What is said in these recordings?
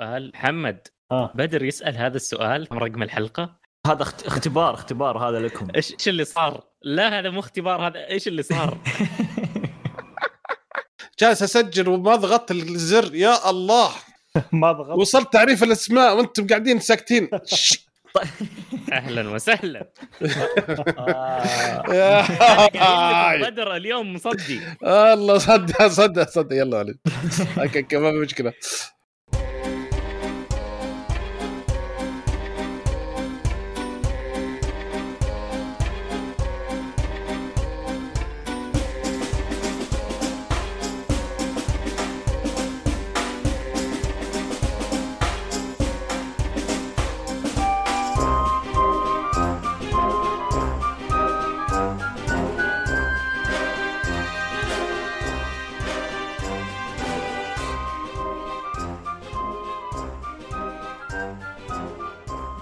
سؤال محمد ها بدر يسأل هذا السؤال رقم الحلقة؟ هذا اخت- اختبار اختبار هذا لكم. إيش إيش اللي صار؟ لا هذا مو اختبار هذا إيش اللي صار؟ جالس أسجل وما ضغطت الزر يا الله! ما ضغطت. وصلت تعريف الأسماء وأنتم قاعدين ساكتين. أهلا وسهلا. آه. بدر اليوم مصدي. الله صدق صدق صدق يلا علي أوكي أوكي ما في مشكلة.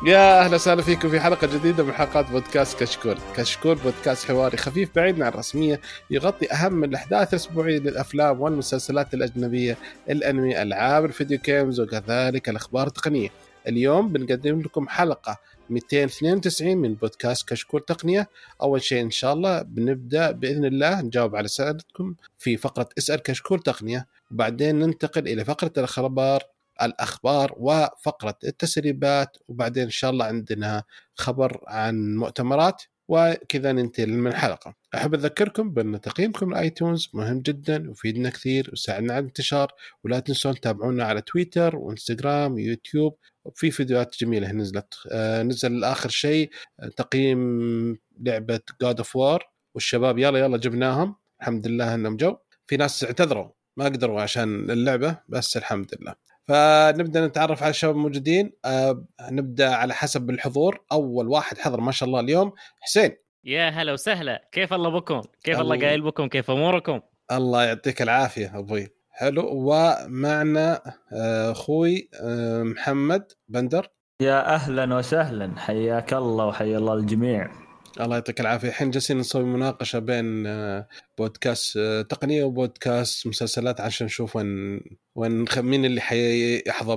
يا أهلا وسهلا فيكم في حلقة جديدة من حلقات بودكاست كشكول، كشكول بودكاست حواري خفيف بعيد عن الرسمية يغطي أهم الأحداث الأسبوعية للأفلام والمسلسلات الأجنبية، الأنمي، ألعاب الفيديو games وكذلك الأخبار التقنية. اليوم بنقدم لكم حلقة 292 من بودكاست كشكول تقنية، أول شيء إن شاء الله بنبدأ بإذن الله نجاوب على اسئلتكم في فقرة اسأل كشكول تقنية، وبعدين ننتقل إلى فقرة الأخبار. الأخبار وفقرة التسريبات وبعدين إن شاء الله عندنا خبر عن مؤتمرات وكذا ننتهي من الحلقة. أحب أذكركم بأن تقييمكم الايتونز مهم جدا ويفيدنا كثير ويساعدنا على الانتشار. ولا تنسون تتابعونا على تويتر وإنستغرام ويوتيوب. وفي فيديوهات جميلة نزلت آه نزل آخر شيء تقييم لعبة God of War والشباب يلا يلا جبناهم. الحمد لله إنهم جو. في ناس اعتذروا. ما قدروا عشان اللعبة بس الحمد لله. فنبدأ نتعرف على الشباب الموجودين. آه نبدأ على حسب الحضور. أول واحد حضر ما شاء الله اليوم حسين. يا هلا وسهلا. كيف الله بكم؟ كيف الله. الله قايل بكم؟ كيف أموركم؟ الله يعطيك العافية أبوي. حلو. ومعنا آه، أخوي آه، محمد بندر. يا أهلا وسهلا. حياك الله وحيا الله الجميع. الله يعطيك العافية. الحين جالسين نسوي مناقشة بين آه، بودكاست آه، تقنية وبودكاست مسلسلات عشان نشوف وين وين مين اللي حيحظى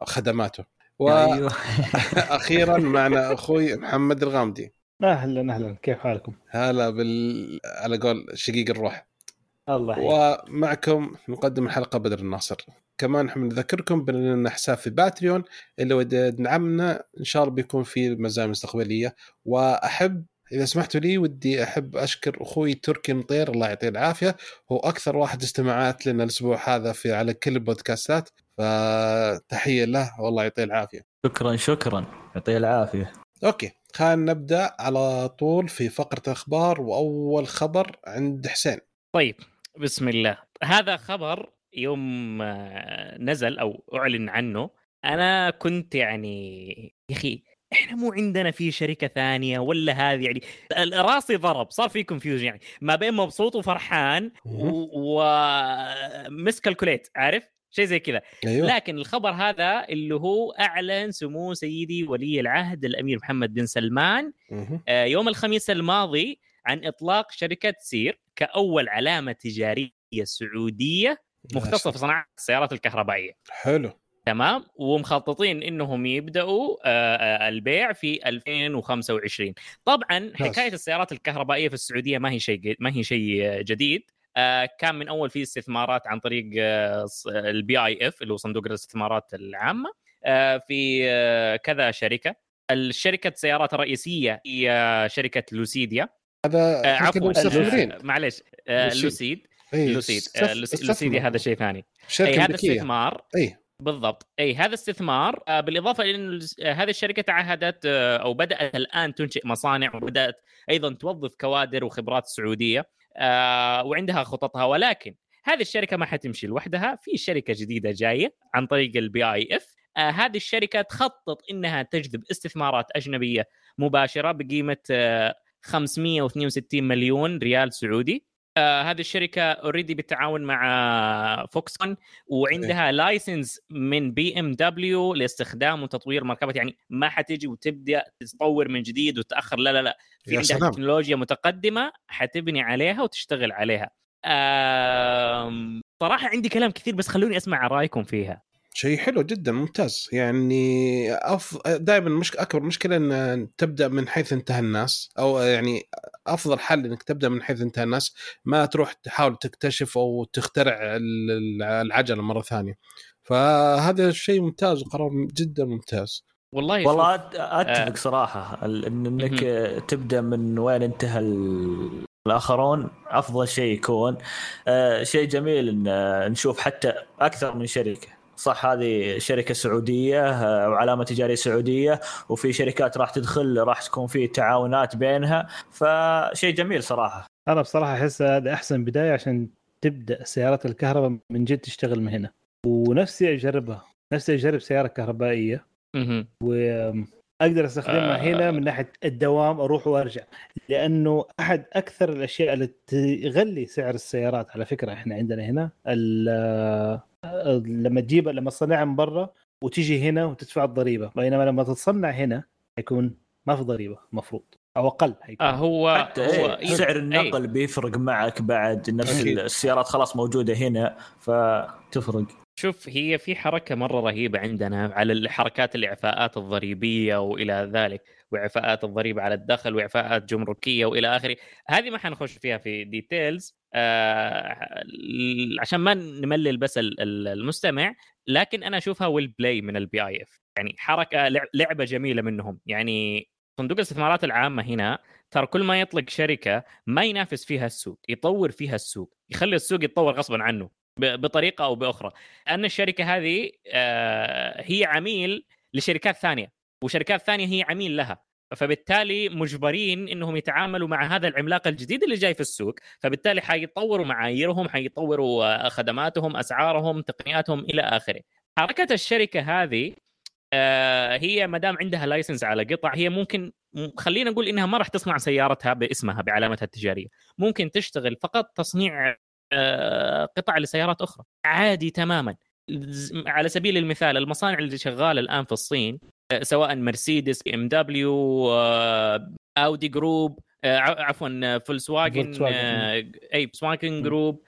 بخدماته. أيوه. وأخيرا معنا أخوي محمد الغامدي. أهلا أهلا. كيف حالكم؟ هلا بال على قول شقيق الروح. الله يحييك. ومعكم نقدم الحلقة بدر الناصر. كمان نحب نذكركم بان لنا حساب في باتريون اللي ودي دعمنا إن شاء الله بيكون في مزايا مستقبلية. وأحب إذا سمحتوا لي ودي أحب أشكر أخوي تركي مطير الله يعطيه العافية. هو أكثر واحد استماعات لنا الأسبوع هذا في على كل البودكاستات. فتحية له والله يعطيه العافية. شكرا شكرا. يعطيه العافية. أوكي خلينا نبدأ على طول في فقرة الأخبار. وأول خبر عند حسين. طيب بسم الله. هذا خبر يوم نزل أو أعلن عنه. أنا كنت يعني يا أخي إحنا مو عندنا في شركة ثانية ولا هذه يعني راسي ضرب صار في confusion يعني. ما بين مبسوط وفرحان و miscalculate عارف؟ شيء زي كذا. أيوه. لكن الخبر هذا اللي هو أعلن سمو سيدي ولي العهد الأمير محمد بن سلمان مهم. آه، يوم الخميس الماضي عن إطلاق شركة سير. كأول علامة تجارية سعودية مختصة في صناعة السيارات الكهربائية. حلو. تمام؟ ومخططين إنهم يبدأوا آه، آه، البيع في 2025 طبعا حكاية السيارات الكهربائية في السعودية ما هي شيء ما هي شيء آه، جديد. كان من أول في استثمارات عن طريق ال PIF اللي هو صندوق الاستثمارات العامة. في كذا شركة. الشركة السيارات الرئيسية هي شركة لوسيد يا. هذا آه، عفوا معلش آه، لوسيد. لوسيد. اي لوسيد آه، لوسيد-. هذا شيء ثاني. أي هذا امريكيه استثمار. اي بالضبط. أي هذا استثمار. بالإضافة إلى إن هذه الشركة تعهدت أو بدأت الآن تنشئ مصانع وبدأت أيضا توظف كوادر وخبرات سعودية وعندها خططها. ولكن هذه الشركة ما حتمشي لوحدها. في شركة جديدة جاية عن طريق ال PIF هذه الشركة تخطط إنها تجذب استثمارات أجنبية مباشرة بقيمة آه، 562 مليون ريال سعودي. آه هذه الشركة already بالتعاون مع فوكسكون وعندها license من BMW لاستخدام وتطوير مركبات. يعني ما حتجي وتبدأ تطور من جديد وتأخر. لا لا لا. في عندها. تكنولوجيا متقدمة حتبني عليها وتشتغل عليها. آم، صراحة عندي كلام كثير بس خلوني أسمع رأيكم فيها. شيء حلو جدا ممتاز. يعني أف... دائما مش... أكبر مشكلة إن تبدأ من حيث انتهى الناس أو يعني أفضل حل إنك تبدأ من حيث انتهى الناس ما تروح تحاول تكتشف أو تخترع العجلة مرة ثانية. فهذا شيء ممتاز وقرار جدا ممتاز. والله والله أتفق آه. صراحة إن إنك تبدأ من وين انتهى الآخرون أفضل شيء يكون. آه شيء جميل إن نشوف حتى أكثر من شركة. صح هذه شركة سعودية آه، أو علامة تجارية سعودية وفي شركات راح تدخل راح تكون في تعاونات بينها. فشيء جميل صراحة. أنا بصراحة أحس هذا أحسن بداية عشان تبدأ سيارات الكهرباء من جد تشتغل من هنا. ونفسي أجربها نفسي أجرب سيارة كهربائية. وأقدر أستخدمها آه. هنا من ناحية الدوام أروح وأرجع. لأنه أحد أكثر الأشياء اللي تغلي سعر السيارات على فكرة إحنا عندنا هنا لما تجيب لما تصنعها من برا وتيجي هنا وتدفع الضريبة. بينما لما تتصنع هنا حيكون ما في ضريبة المفروض أو أقل حيكون. آه هو, حتى هو إيه سعر النقل أي. بيفرق معك بعد نفس السيارات خلاص موجودة هنا فتفرق شوف هي في حركة مرة رهيبة عندنا على الحركات الإعفاءات الضريبية وإلى ذلك. واعفاءات الضريبة على الدخل واعفاءات جمركية وإلى آخره. هذه ما حنخش فيها في ديتيلز آه عشان ما نملل بس المستمع لكن أنا أشوفها well play من ال PIF يعني حركة لعبة جميلة منهم. يعني صندوق الاستثمارات العامة هنا ترى كل ما يطلق شركة ما ينافس فيها السوق يطور فيها السوق يخلي السوق يتطور غصبا عنه بطريقة أو بأخرى. أن الشركة هذه آه، هي عميل لشركات ثانية. وشركات ثانية هي عميل لها. فبالتالي مجبرين إنهم يتعاملوا مع هذا العملاق الجديد اللي جاي في السوق. فبالتالي حيطوروا معاييرهم حيطوروا آه، خدماتهم أسعارهم تقنياتهم إلى آخره. حركة الشركة هذه آه، هي ما دام عندها license على قطع هي ممكن خلينا نقول إنها ما راح تصنع سيارتها باسمها بعلامتها التجارية. ممكن تشتغل فقط تصنيع آه، قطع لسيارات أخرى. عادي تماما. على سبيل المثال المصانع اللي شغالة الآن في الصين سواء مرسيدس BMW أودي group عفوا فولكس واجن أي فولكس واجن group.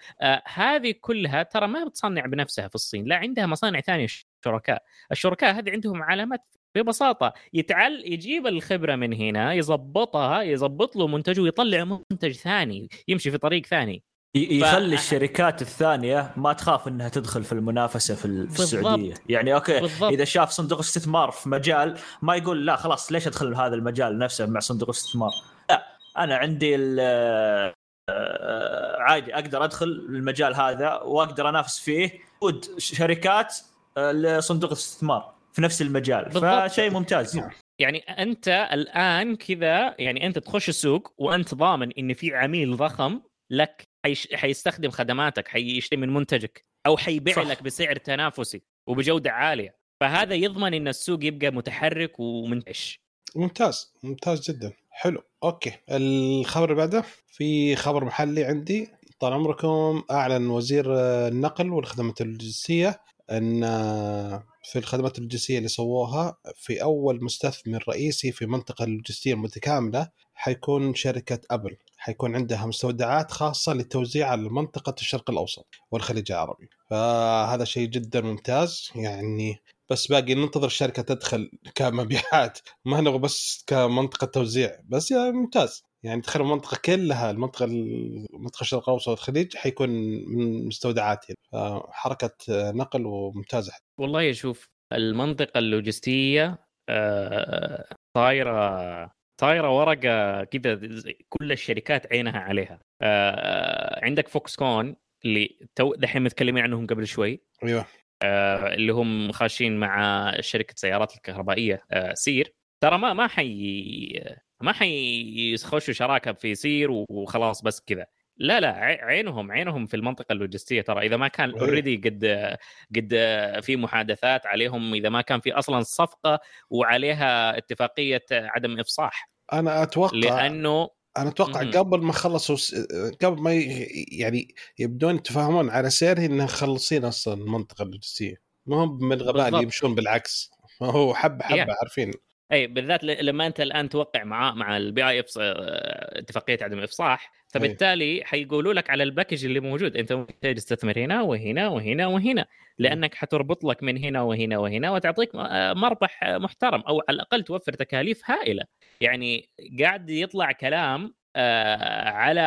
هذه كلها ترى ما بتصنع بنفسها في الصين لا عندها مصانع ثانية شركاء الشركاء هذه عندهم علامات ببساطة يتعل يجيب الخبرة من هنا يظبطها يظبط له منتج ويطلع منتج ثاني يمشي في طريق ثاني. يخلي ف... الشركات الثانية ما تخاف إنها تدخل في المنافسة في, السعودية. يعني okay بالضبط. إذا شاف صندوق استثمار في مجال ما يقول لا خلاص ليش أدخل هذا المجال نفسه مع صندوق استثمار؟ لا أنا عندي آه، عادي أقدر أدخل المجال هذا وأقدر أنافس فيه ود شركات آه، لصندوق الاستثمار في نفس المجال. فشيء ممتاز. يعني أنت الآن كذا يعني أنت تخش السوق وأنت ضامن إن في عميل ضخم لك. حيش... حيستخدم خدماتك حيشتري من منتجك أو حيبيع لك بسعر تنافسي وبجودة عالية. فهذا يضمن إن السوق يبقى متحرك ومنتعش. ممتاز ممتاز جدا. حلو okay. الخبر اللي بعده في خبر محلي عندي. طال عمركم أعلن وزير النقل والخدمات اللوجستيه إن في الخدمات اللوجستية اللي سووها في أول مستثمر رئيسي في منطقة اللوجستية المتكاملة حيكون شركة أبل. حيكون عندها مستودعات خاصة للتوزيع على منطقة الشرق الأوسط والخليج العربي. فهذا شيء جدا ممتاز يعني بس باقي ننتظر الشركة تدخل كمبيعات. ما نبغى بس كمنطقة توزيع بس يعني ممتاز. يعني تخيل المنطقة كلها المنطقة المنطقة الشرق الأوسط والخليج حيكون من مستودعاتها حركه نقل وممتازة. والله شوف المنطقة اللوجستية آه، طايرة طايرة ورقة كذا كل الشركات عينها عليها. آه، عندك فوكس كون اللي تو دحين متكلمين عنهم قبل شوي. أيوه. آه، اللي هم خاشين مع شركة السيارات الكهربائية سير. ترى ما ما حي ما حيخشوا شراكة في سير وخلاص بس كذا. لا لا عينهم عينهم في المنطقة اللوجستية ترى. إذا ما كان already قد قد في محادثات عليهم إذا ما كان في أصلا صفقة وعليها اتفاقية عدم إفصاح. أنا أتوقع لأنه أنا أتوقع م- قبل ما خلصوا قبل ما يعني يبدون يتفاهمون على سير إنهم خلصين أصلا المنطقة اللوجستية. ما هم من اللي يمشون بالعكس. هو حبة حبة يا. عارفين. إي بالذات لما أنت الآن توقع مع مع ال PIF اتفاقية عدم الافصاح فبالتالي حيقولوا لك على ال package اللي موجود. أنت ممكن تستثمر هنا وهنا وهنا وهنا لأنك حتربط لك من هنا وهنا وهنا وتعطيك مربح محترم أو على الأقل توفر تكاليف هائلة. يعني قاعد يطلع كلام آه، على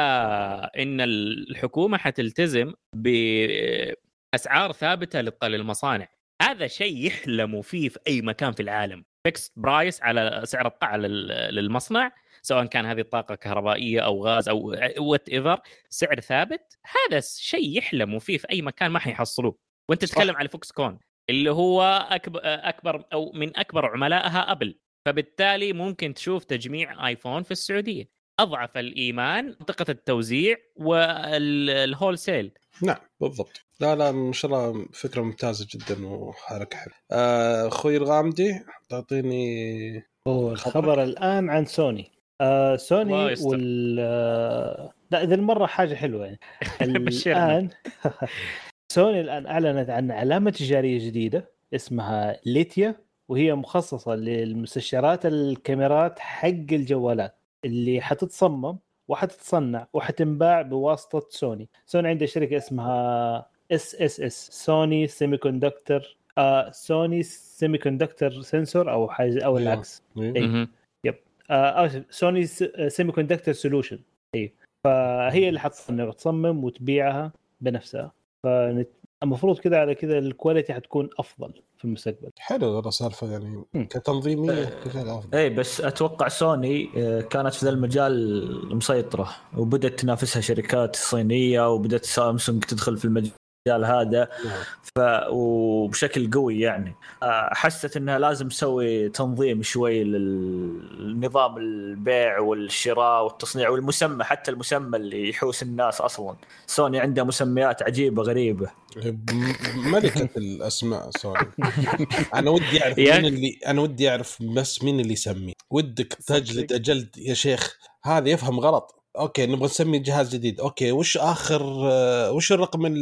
إن الحكومة حتلتزم باسعار ثابتة للمصانع. هذا شيء يحلموا فيه في أي مكان في العالم. fixed price على سعر الطاقة للمصنع سواء كان هذه الطاقة كهربائية أو غاز أو whatever سعر ثابت. هذا شيء يحلموا فيه في أي مكان ما حيحصلوه. وأنت تتكلم على فوكس كون اللي هو اكبر أكبر أو من أكبر عملائها أبل. فبالتالي ممكن تشوف تجميع آيفون في السعودية. أضعف الإيمان منطقة التوزيع والهول سيل. نعم. بالضبط. لا لا ما شاء الله فكرة ممتازة جدا وحركة حلوة. آه، أخوي الغامدي تعطيني الخبر الآن عن سوني. آه سوني وال آه، لا ذي المرة حاجة حلوة. يعني الان سوني الآن أعلنت عن علامة تجارية جديدة اسمها ليتيا وهي مخصصة للمستشعرات الكاميرات حق الجوالات اللي حتتصمم وحتتصنع وحتنباع بواسطة سوني. سوني عنده شركة اسمها إس إس إس سوني semiconductor سوني semiconductor sensor أو حاجة أو أيوه. العكس. أي. Yep. آه سوني semiconductor solution. اي فهي اللي حتصنع وتصمم وتبيعها بنفسها. فالمفروض كذا على كذا ال quality حتكون أفضل. في المستقبل. حلو والله سالفة يعني كتنظيمية كذا اي بس أتوقع سوني آه، كانت في ذا المجال مسيطره وبدأت تنافسها شركات صينية وبدأت سامسونج تدخل في المجال المجال هذا. نعم. ف وبشكل قوي يعني. آه، حست انها لازم تسوي تنظيم شوي للنظام البيع والشراء والتصنيع والمسمى حتى المسمى اللي يحوس الناس أصلا. سوني عندها مسميات عجيبة غريبة. ملكة الأسماء سوني. أنا ودي أعرف مين اللي أنا ودي أعرف بس مين اللي يسمي ودك تجلد أجلد يا شيخ. هذا يفهم غلط. Okay نبغى نسمي جهاز جديد. Okay وش آخر وش الرقم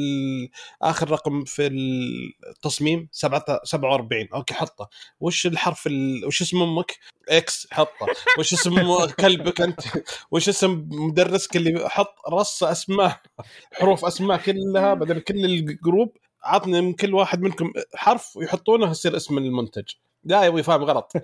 آخر رقم في التصميم؟ 47 Okay حطه. وش الحرف ال... وش اسم أمك؟ X حطه. وش اسم كلبك أنت؟ وش اسم مدرسك اللي حط رص أسماء؟ حروف أسماء كلها بدل كل ال group عطني من كل واحد منكم حرف ويحطونه يصير اسم المنتج. لا يا أبوي فاهم غلط.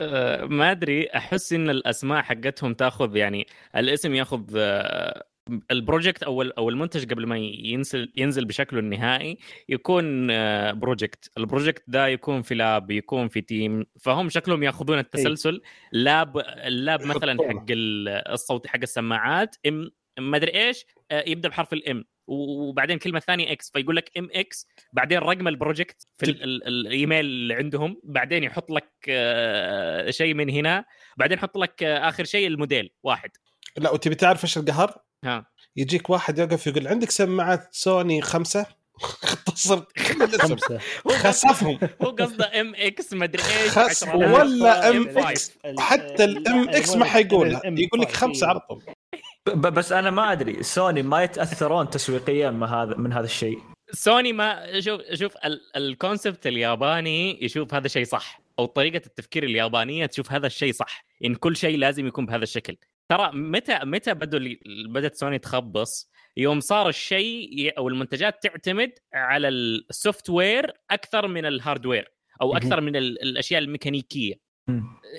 أه، ما أدري أحس إن الأسماء حقتهم تاخذ يعني الاسم ياخذ أه، ال project أو أو المنتج قبل ما ينزل ينزل بشكله النهائي يكون project أه، ال project ده يكون في lab يكون في team فهم شكلهم ياخذون إيه. التسلسل. lab ال lab مثلا حق الصوتي حق السماعات M ما أدري إيش يبدأ بحرف ال M وبعدين الكلمة الثانية X فيقول لك MX بعدين رقم ال project في الإيميل اللي عندهم بعدين يحط لك آه، شيء من هنا بعدين يحط لك آه، آخر شيء الموديل واحد. لا وتبي تعرف إيش القهر؟ ها. يجيك واحد يوقف يقول عندك سماعات سوني خمسة؟ اختصر خمسة. خسفهم. هو قصده MX ما أدري إيش ولا MX حتى ال MX ما حيقولها. يقول لك خمسة على طول. بس أنا ما أدري. سوني ما يتأثرون تسويقيا من هذا من هذا الشيء. سوني ما شوف شوف ال concept الياباني يشوف هذا الشيء صح أو طريقة التفكير اليابانية تشوف هذا الشيء صح إن كل شيء لازم يكون بهذا الشكل. ترى متى متى بدوا بدأت سوني تخبص؟ يوم صار الشيء أو المنتجات تعتمد على ال software أكثر من ال hardware أو أكثر من الأشياء الميكانيكية.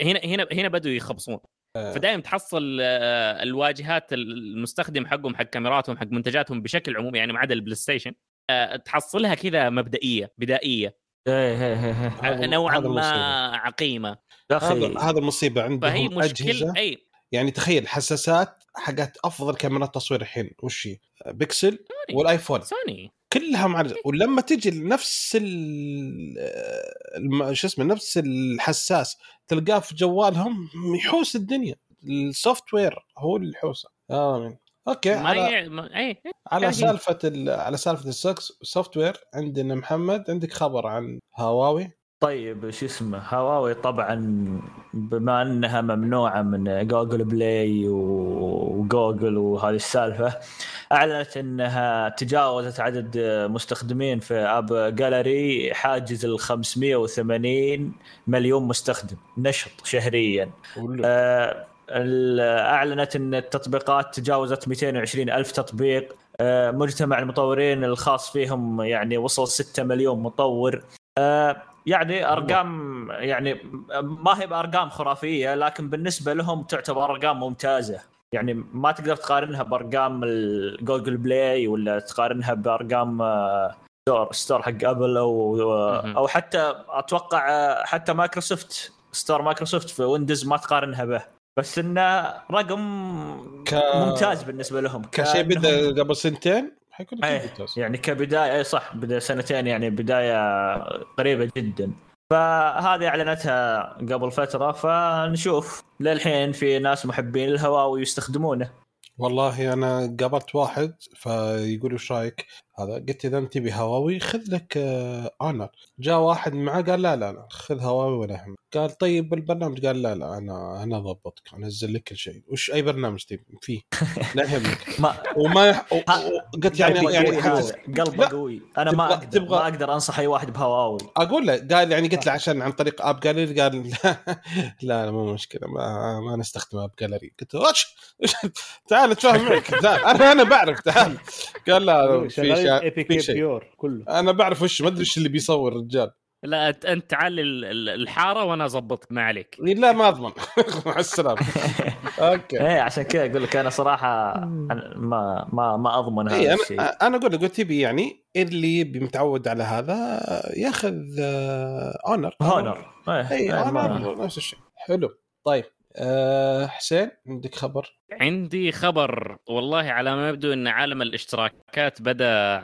هنا هنا هنا بدوا يخبصون. آه. فدائما تحصل آه، الواجهات المستخدم حقهم حق كاميراتهم حق منتجاتهم بشكل عمومي يعني ما عدا البلاي ستيشن آه، تحصلها كذا مبدئية بدائية. إيه إيه إيه نوعا ما عقيمة. أخي. هذا المصيبة عندهم فهي مشكلة أي يعني تخيل حساسات حقت أفضل كاميرات تصوير الحين وش هي؟ بيكسل والآيفون. سوني. كلها مع ولما تجي لنفس شو اسمه نفس الحساس تلقاه في جوالهم يحوس الدنيا. ال software هو اللي يحوسه. آمين. Okay على. أي. على سالفة ال... على سالفة ال software عندنا محمد عندك خبر عن هواوي؟ طيب شو اسمه هواوي طبعا بما أنها ممنوعة من جوجل بلاي وجوجل وهذه السالفة أعلنت أنها تجاوزت عدد مستخدمين في اب جاليري حاجز ال 580 مليون مستخدم نشط شهريا. آه أعلنت أن التطبيقات تجاوزت 220 ألف تطبيق. آه مجتمع المطورين الخاص فيهم يعني وصل 6 مليون مطور. آه يعني أرقام يعني ما هي بأرقام خرافية لكن بالنسبة لهم تعتبر أرقام ممتازة. يعني ما تقدر تقارنها بأرقام الجوجل بلاي ولا تقارنها بأرقام آه، ستور ستور حق أبل أو أو حتى أتوقع حتى مايكروسوفت ستور مايكروسوفت في ويندوز ما تقارنها به. بس إنه رقم ك... ممتاز بالنسبة لهم. كشيء بدأ قبل سنتين؟ حيكون إيه. يعني كبداية اي صح بدا سنتين يعني بداية قريبة جدا. فهذه أعلنتها قبل فترة فنشوف. للحين في ناس محبين الهواوي يستخدمونه والله أنا قابلت واحد فيقول إيش رأيك؟ هذا قلت إذا أنت تبي هواوي خذ لك Honor آه، جاء واحد معه قال لا لا لا خذ هواوي ولا هم قال طيب البرنامج قال لا لا أنا أنا اضبطك أنزل لك كل شيء. وش أي برنامج تبي؟ فيه لا يهمك. ما وما يح... قلت يعني يعني قلبه قوي. أنا ما أقدر تبغى... ما أقدر أنصح أي واحد بهواوي. أقول له قال يعني قلت له عشان عن طريق App Gallery قال لا لا مو مشكلة ما, ما نستخدم أب جاليري قلت له تعال اتفاهم معك أنا أنا بعرف تعال. قال لا في شيء أنا بعرف وش ما أدري وش اللي بيصور الرجال. لا أنت تعال الحارة وأنا اظبطك ما عليك. لا ما أضمن. مع السلامة. أوكي. إيه عشان كذا أقول لك أنا صراحة ما ما ما أضمن هذا إيه الشيء. أنا أقول لك قلت تبي يعني اللي متعود على هذا ياخذ Honor Honor اي Honor نفس الشيء. حلو. طيب أه حسين عندك خبر؟ عندي خبر والله على ما يبدو إن عالم الاشتراكات بدأ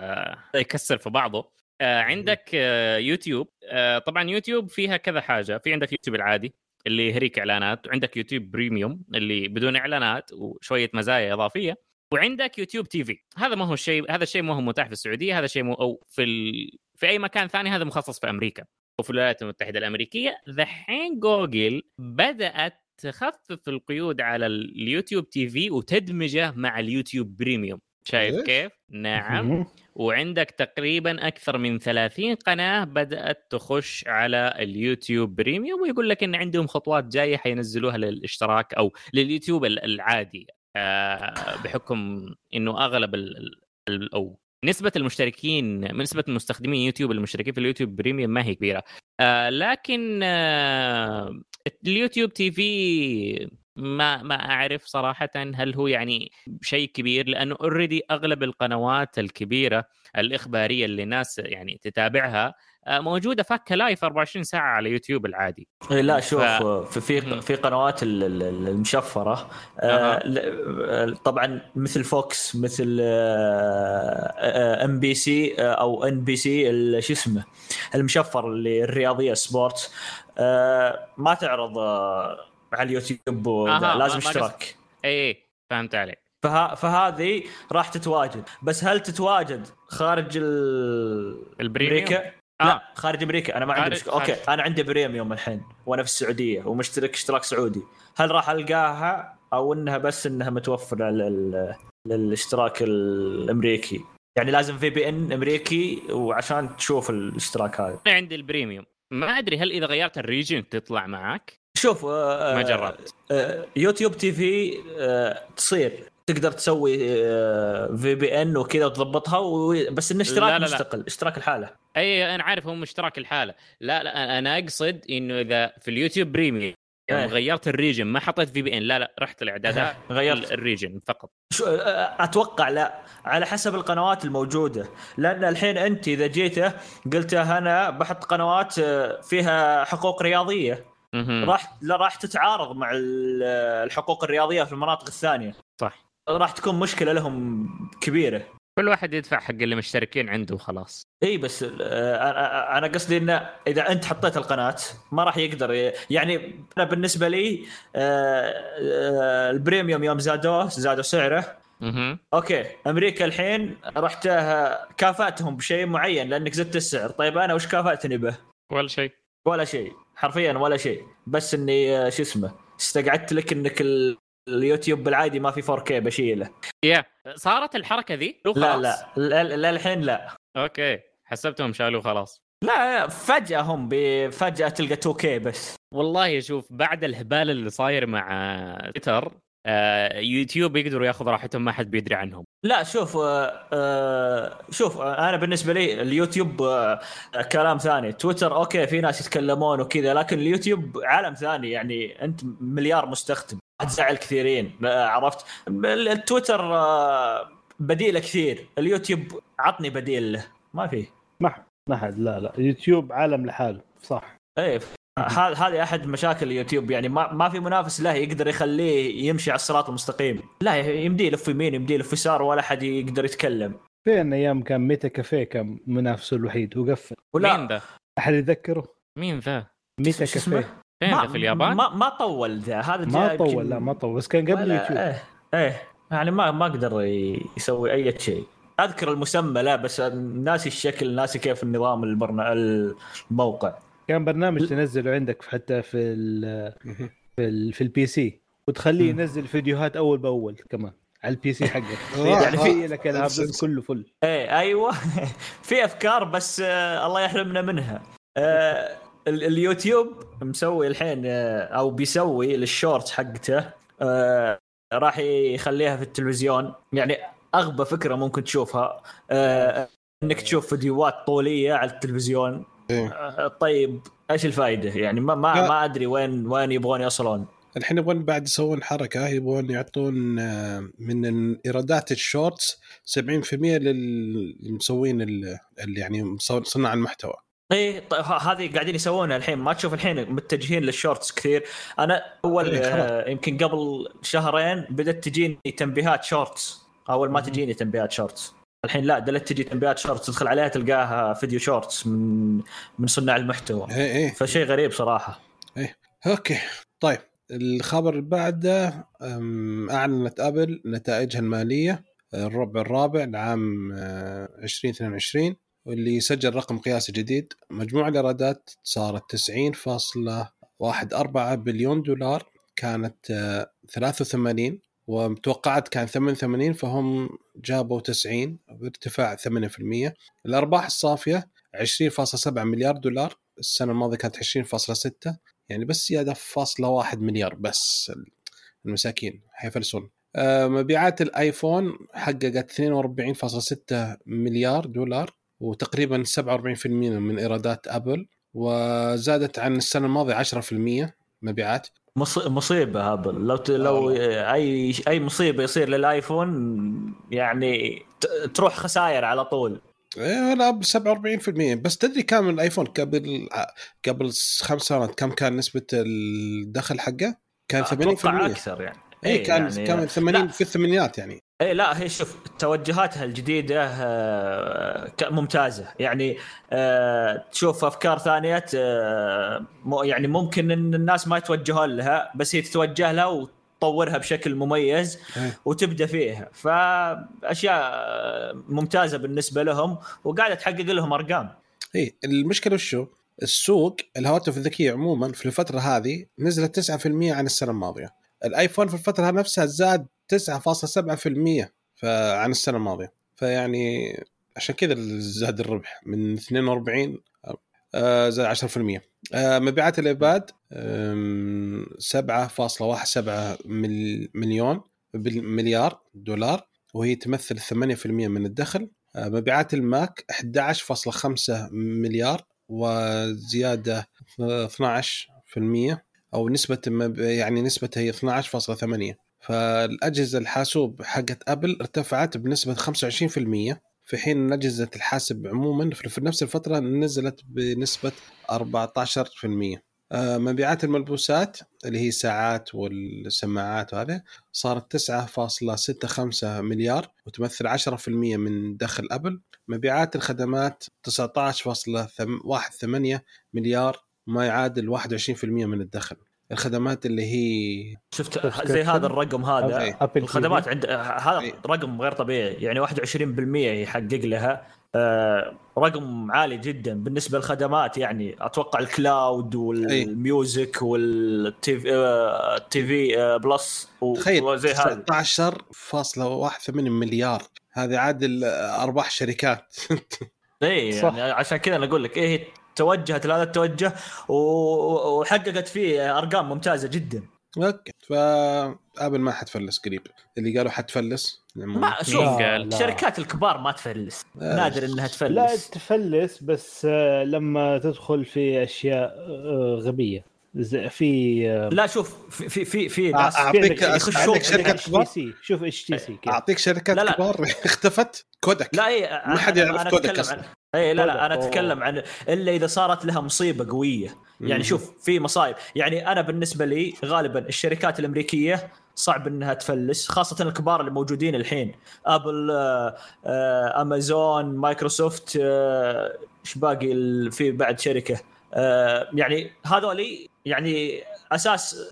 يكسر في بعضه. آه عندك آه يوتيوب. آه طبعا يوتيوب فيها كذا حاجة. في عندك يوتيوب العادي اللي يهريك إعلانات وعندك يوتيوب premium اللي بدون إعلانات وشوية مزايا إضافية وعندك يوتيوب TV. هذا ما هو الشيء هذا الشيء ما هو متاح في السعودية هذا شيء مو أو في ال... في أي مكان ثاني هذا مخصص في أمريكا. وفي الولايات المتحدة الأمريكية. ذحين جوجل بدأت تخفف القيود على اليوتيوب TV وتدمجه مع اليوتيوب premium. شايف كيف؟ نعم. وعندك تقريبا أكثر من 30 قناة بدأت تخش على اليوتيوب premium ويقول لك إن عندهم خطوات جاية حينزلوها للاشتراك أو لليوتيوب العادي. آه، بحكم إنه أغلب ال أو نسبة المشتركين نسبة المستخدمين يوتيوب المشتركين في اليوتيوب premium ما هي كبيرة. آه لكن آه اليوتيوب TV ما ما أعرف صراحة هل هو يعني شيء كبير لأنه already أغلب القنوات الكبيرة الإخبارية اللي الناس يعني تتابعها آه، موجودة فكه live 24 ساعة على يوتيوب العادي إيه، لا شوف ف... في في قنوات المشفرة أه. طبعا مثل فوكس مثل MBC أو NBC شو اسمه المشفر اللي الرياضية sport أه ما تعرض على اليوتيوب آه لازم اشتراك. إي إي فهمت عليك. فه... فهذه راح تتواجد. بس هل تتواجد خارج ال... أمريكا؟ آه. لا خارج أمريكا. أنا ما عندي مشكله okay أنا عندي premium الحين وأنا في السعودية ومشترك اشتراك سعودي. هل راح ألقاها أو إنها بس إنها متوفرة لل... للاشتراك الأمريكي؟ يعني لازم VPN أمريكي وعشان تشوف الاشتراك هذا. أنا عندي ال premium. ما أدري هل إذا غيرت ال region تطلع معك شوف آه، ما جربت. آه، يوتيوب تي في آه، تصير. تقدر تسوي VPN وكذا وتضبطها بس انه اشتراك لا لا مستقل لا. اشتراك الحالة. أي أنا عارف هو اشتراك الحالة. لا لا أنا أقصد إنه إذا في اليوتيوب premium يعني غيرت ال region ما حطيت VPN لا لا رحت الاعدادات غيرت. ال region فقط. شو أتوقع لا. على حسب القنوات الموجودة. لأن الحين أنت إذا جيته قلت أنا بحط قنوات فيها حقوق رياضية. راح راح تتعارض مع الحقوق الرياضية في المناطق الثانية. صح. راح تكون مشكلة لهم كبيرة. كل واحد يدفع حق اللي مشتركين عنده وخلاص. إي بس أنا قصدي إنه إذا أنت حطيت القناة ما راح يقدر يعني أنا بالنسبة لي ال premium يوم زادوه زادوا سعره. okay أمريكا الحين رحت كافأتهم بشيء معين لأنك زدت السعر. طيب أنا وش كافأتني به؟ ولا شيء. ولا شيء. حرفيا ولا شيء. بس إني آه، شو اسمه استقعدت لك إنك اليوتيوب بالعادي ما في 4K بشيله. يا صارت الحركة ذي؟ لا لا. للحين لا. okay. حسبتهم شالوه خلاص. لا فجأة هم فجأة تلقى 2K بس. والله شوف بعد الهبال اللي صاير مع تويتر يوتيوب يقدروا ياخذ راحتهم ما حد بيدري عنهم. لا شوف آه آه شوف آه أنا بالنسبة لي اليوتيوب آه كلام ثاني. تويتر okay في ناس يتكلمون وكذا لكن اليوتيوب عالم ثاني. يعني أنت مليار مستخدم تزعل كثيرين آه، عرفت؟ التويتر آه بديله كثير. اليوتيوب عطني بديل له. ما في. ما ما حد لا لا. يوتيوب عالم لحاله صح. إيه. هذا هذه أحد مشاكل اليوتيوب يعني ما ما في منافس له يقدر يخليه يمشي على الصراط المستقيم. لا يمديه يلف يمين يمديه يلف يسار ولا أحد يقدر يتكلم. فين أيام كان Metacafe كان منافسه الوحيد؟ وقفل ولا مين ذا؟ أحد يتذكره؟ مين ذا؟ Metacafe. فين ذا في اليابان؟ ما ما طول ذا. هذا ما طول لا ما طول بس كان قبل يوتيوب إيه إيه. يعني ما ما قدر يسوي أي شيء. أذكر المسمى لا بس ناسي الشكل ناسي كيف النظام البرنا الموقع. كان برنامج تنزله عندك حتى في ال في, ال في ال PC وتخليه ينزل فيديوهات أول بأول كمان على ال PC حقك. يعني في لك ال hard كله full إيه أيوه. في أفكار بس آه الله يحرمنا منها. آه اليوتيوب مسوي الحين آه أو بيسوي للشورت حقته آه راح يخليها في التلفزيون. يعني أغبى فكرة ممكن تشوفها آه إنك تشوف فيديوهات طولية على التلفزيون. إيه؟ آه طيب إيش الفائده يعني ما ما, ما أدري وين وين يبغون يوصلون الحين يبغون بعد يسوون حركة يبغون يعطون آه، من ايرادات ال Shorts 70% للمسوين اللي يعني صناع المحتوى. إيه طيب هذه قاعدين يسوونها الحين. ما تشوف الحين متجهين لل shorts كثير. أنا أول إيه آه يمكن قبل شهرين بدأت تجيني تنبيهات shorts. أول ما تجيني تنبيهات shorts. الحين لا زالت تجي تنبيهات shorts تدخل عليها تلقاها فيديو shorts من من صناع المحتوى. إيه إيه. فشيء غريب صراحة. إيه. أوكي. طيب الخبر اللي بعده أعلنت أبل نتائجها المالية الربع الرابع لعام 2022 آه، واللي سجل رقم قياسي جديد. مجموع الإيرادات صارت 90.14 بليون دولار كانت 83 آه، ومتوقعات كان 88 فهم جابوا 90 بارتفاع 8% الأرباح الصافية 20.7 مليار دولار السنة الماضية كانت 20.6 يعني بس زيادة فاصلة واحد مليار بس المساكين حيفلسون آه، مبيعات الآيفون حققت 42.6 مليار دولار وتقريبا 47% من إيرادات أبل وزادت عن السنة الماضية 10% مبيعات. مصيبة أبل لو ت... لو اي أي مصيبة يصير للآيفون يعني تروح خسائر على طول. إيه لا ب 47% بس تدري كم الآيفون قبل قبل خمس سنوات كم كان نسبة الدخل حقه؟ كان 80% أكثر يعني. اي إيه كان يعني كان 80 في الثمانينات يعني. اي لا هي شوف توجهاتها الجديدة آه، ممتازة يعني آه، تشوف أفكار ثانية آه، يعني ممكن إن الناس ما يتوجهون لها بس هي تتوجه لها وتطورها بشكل مميز إيه. وتبدأ فيها فأشياء ممتازة بالنسبة لهم وقاعدة تحقق لهم أرقام اي المشكلة وشو؟ السوق الهواتف الذكية عموما في الفترة هذه نزلت 9% عن السنة الماضية الآيفون في الفترة نفسها زاد 9.7% عن السنة الماضية. فيعني عشان كذا زاد الربح من 42 آه، زاد 10% آه، مبيعات الايباد 7.17 مليون مليار دولار وهي تمثل 8% من الدخل. آه، مبيعات الماك 11.5 مليار وزيادة 12% أو نسبة يعني نسبتها هي 12.8 فالأجهزة الحاسوب حقت أبل ارتفعت بنسبة 25% في حين أجهزة الحاسب عموما في نفس الفترة نزلت بنسبة 14% آه، مبيعات الملبوسات اللي هي الساعات والسماعات وهذا صارت 9.65 مليار وتمثل 10% من دخل أبل. مبيعات الخدمات 19.18 مليار ما يعادل 21% من الدخل. الخدمات اللي هي شفت زي هذا الرقم هذا. الخدمات عند هذا رقم غير طبيعي. يعني 21% يحقق لها. آه رقم عالي جدا بالنسبة للخدمات. يعني أتوقع ال cloud وال music وال TV آه TV آه plus تخيل 19.18 مليار. هذه تعادل أرباح شركات. اي يعني عشان كذا أنا أقول لك إيه توجهت لهذا التوجه وحققت فيه أرقام ممتازة جدا. أوكي. فابل ما حتفلس قريب. اللي قالوا حتفلس. ما شوف الشركات الكبار ما تفلس. آه. نادر إنها تفلس. لا تفلس بس آه، لما تدخل في أشياء آه، غبية. في لا شوف في في في ناس أعطيك أعطيك شركات كبار. شوف HTC أعطيك شركات لا لا. كبار. اختفت. كوداك. لا اي ما حد يعرف كوداك أصلا. اي لا لا أنا أتكلم عن إلا إذا صارت لها مصيبة قوية. يعني شوف في مصايب. يعني أنا بالنسبة لي غالبا الشركات الأمريكية صعب إنها تفلس خاصة الكبار اللي موجودين الحين. ابل آه، آه، امازون مايكروسوفت آه، إيش باقي في بعد شركة. يعني هذولي يعني أساس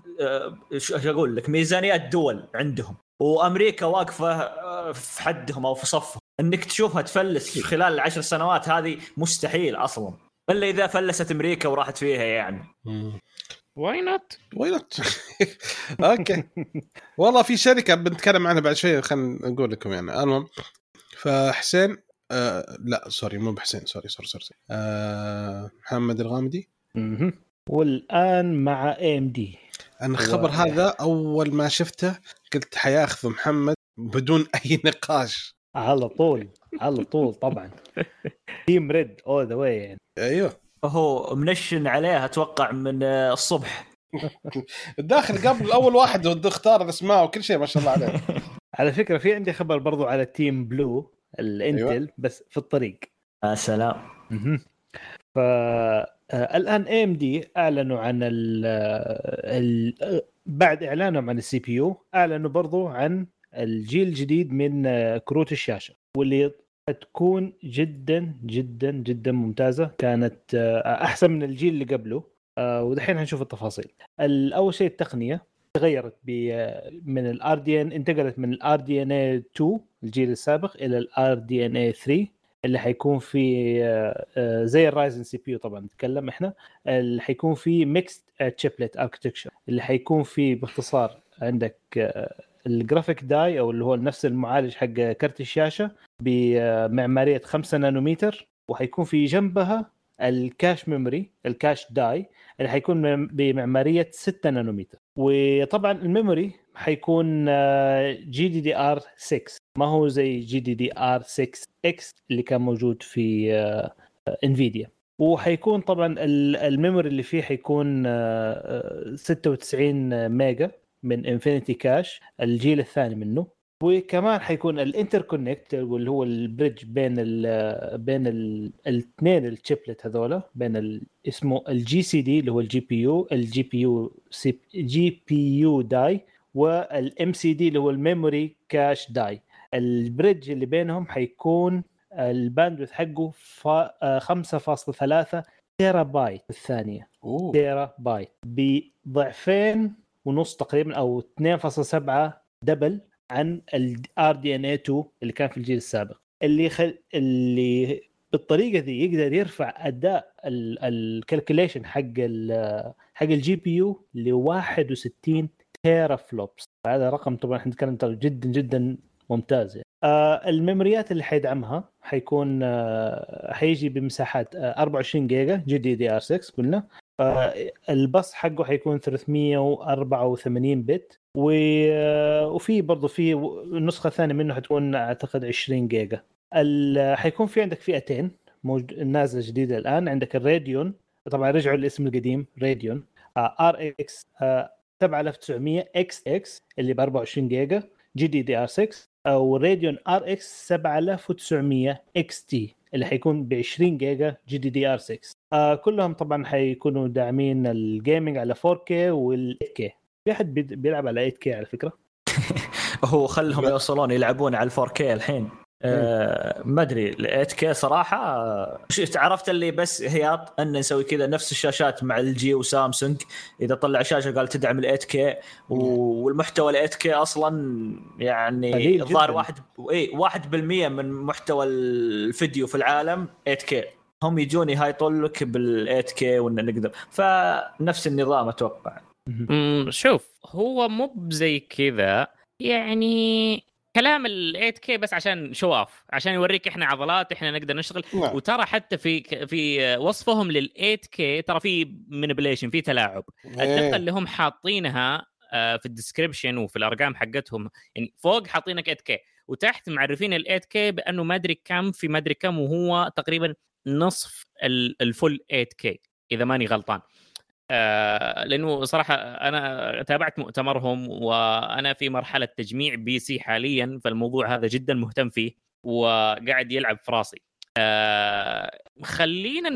إيش أقول لك ميزانيات دول عندهم وأمريكا واقفة في حدهم أو في صفهم. انك تشوفها تفلس في خلال العشر سنوات هذه مستحيل أصلا. إلا إذا فلست أمريكا وراحت فيها يعني. why not why not أوكي. والله في شركة بنتكلم عنها بعد شوي خلينا نقول لكم يعني. المهم فحسين آه لا sorry مو بحسين sorry sorry sorry آه محمد الغامدي. والآن مع AMD أنا الخبر. هذا أول ما شفته قلت حياخذ محمد بدون أي نقاش. على طول على طول طبعا. team red all the way يعني. أيوه. هو منشن عليه أتوقع من الصبح. الداخل قبل أول واحد اختار الأسماء وكل شيء ما شاء الله عليه. على فكرة في عندي خبر برضو على team blue الانتل أيوة. بس في الطريق. يا سلام. ف آه، الآن AMD أعلنوا عن ال ال بعد إعلانهم عن ال CPU أعلنوا برضو عن الجيل الجديد من آه، كروت الشاشة واللي تكون جدا جدا جدا ممتازة. كانت آه، أحسن من الجيل اللي قبله. ودحين حنشوف التفاصيل. أول شيء التقنية تغيرت من ال RDNA انتقلت من ال RDNA 2 الجيل السابق إلى ال RDNA 3 اللي حيكون في آه، آه، زي الرايزن CPU طبعا نتكلم إحنا اللي حيكون في mixed chiplet architecture اللي حيكون في باختصار عندك آه، ال graphic die أو اللي هو نفس المعالج حق كرت الشاشة بمعمارية 5 نانومتر وحيكون في جنبها ال cache memory ال cache die اللي حيكون بمعمارية 6 نانومتر وطبعا ال memory حيكون GDDR 6 ما هو زي GDDR 6 X اللي كان موجود في انفيديا وحيكون طبعا ال memory اللي فيه حيكون 96 ميجا. من Infinity Cache الجيل الثاني منه. وكمان حيكون ال interconnect واللي هو ال bridge بين ال بين الاثنين ال chiplet هذولا بين اسمه ال GCD اللي هو الجي بي يو الجي بي يو جي بي يو داي والام سي دي اللي هو ال memory cache die ال bridge اللي بينهم حيكون ال bandwidth حقه 5.3 تيرا بايت في الثانية أوه. تيرا بايت بضعفين ونص تقريبا أو 2.7 double عن ال RDNA 2 اللي كان في الجيل السابق. اللي خل... اللي بالطريقة دي يقدر يرفع أداء ال calculation حق ال حق ال GPU ل 61 teraflops هذا رقم طبعا إحنا نتكلم جدا جدا ممتاز يعني. آه ال memory ات اللي حيدعمها حيكون آه حيجي بمساحات آه 24 جيجا GDDR 6 قلنا. آه البص حقه حيكون 384 bit و... آه وفي برضه في النسخة الثانية منه حتكون أعتقد 20 جيجا. ال... حيكون في عندك فئتين موجود نازلة جديدة الآن. عندك الراديون طبعا رجعوا الاسم القديم راديون RX 7900 XTX اللي ب 24 جيجا جي دي دي آر 6 أو راديون RX 7900 XT. اللي حيكون ب 20 جيجا جي دي دي ار 6 آه كلهم طبعا حيكونوا داعمين ال gaming على 4K وال 8K في أحد بيلعب على 8K على فكرة؟ هو خلهم يوصلون يلعبون على 4K الحين. آه ما أدري ال 8K صراحة شفت عرفت اللي بس هياط أن نسوي كذا نفس الشاشات مع LG وسامسونج. إذا طلع شاشة قال تدعم ال 8K والمحتوى ال 8K أصلا يعني الظاهر واحد إي 1% من محتوى الفيديو في العالم 8K هم يجون يهايطون لك بال 8K وإن نقدر. فنفس النظام أتوقع. شوف هو مو بزي كذا. يعني كلام ال 8K بس عشان show off عشان يوريك إحنا عضلات إحنا نقدر نشتغل نعم. وترى حتى في في وصفهم لل 8K ترى في manipulation في تلاعب الدقة إيه. اللي هم حاطينها آه، في ال description وفي الأرقام حقتهم يعني فوق حاطينك 8K وتحت معرفين ال 8K بأنه ما أدري كم في ما أدري كم وهو تقريبا نصف ال full 8K إذا ماني غلطان آه لأنه صراحة أنا تابعت مؤتمرهم وأنا في مرحلة تجميع PC حاليا فالموضوع هذا جدا مهتم فيه وقاعد يلعب في راسي. آه خلينا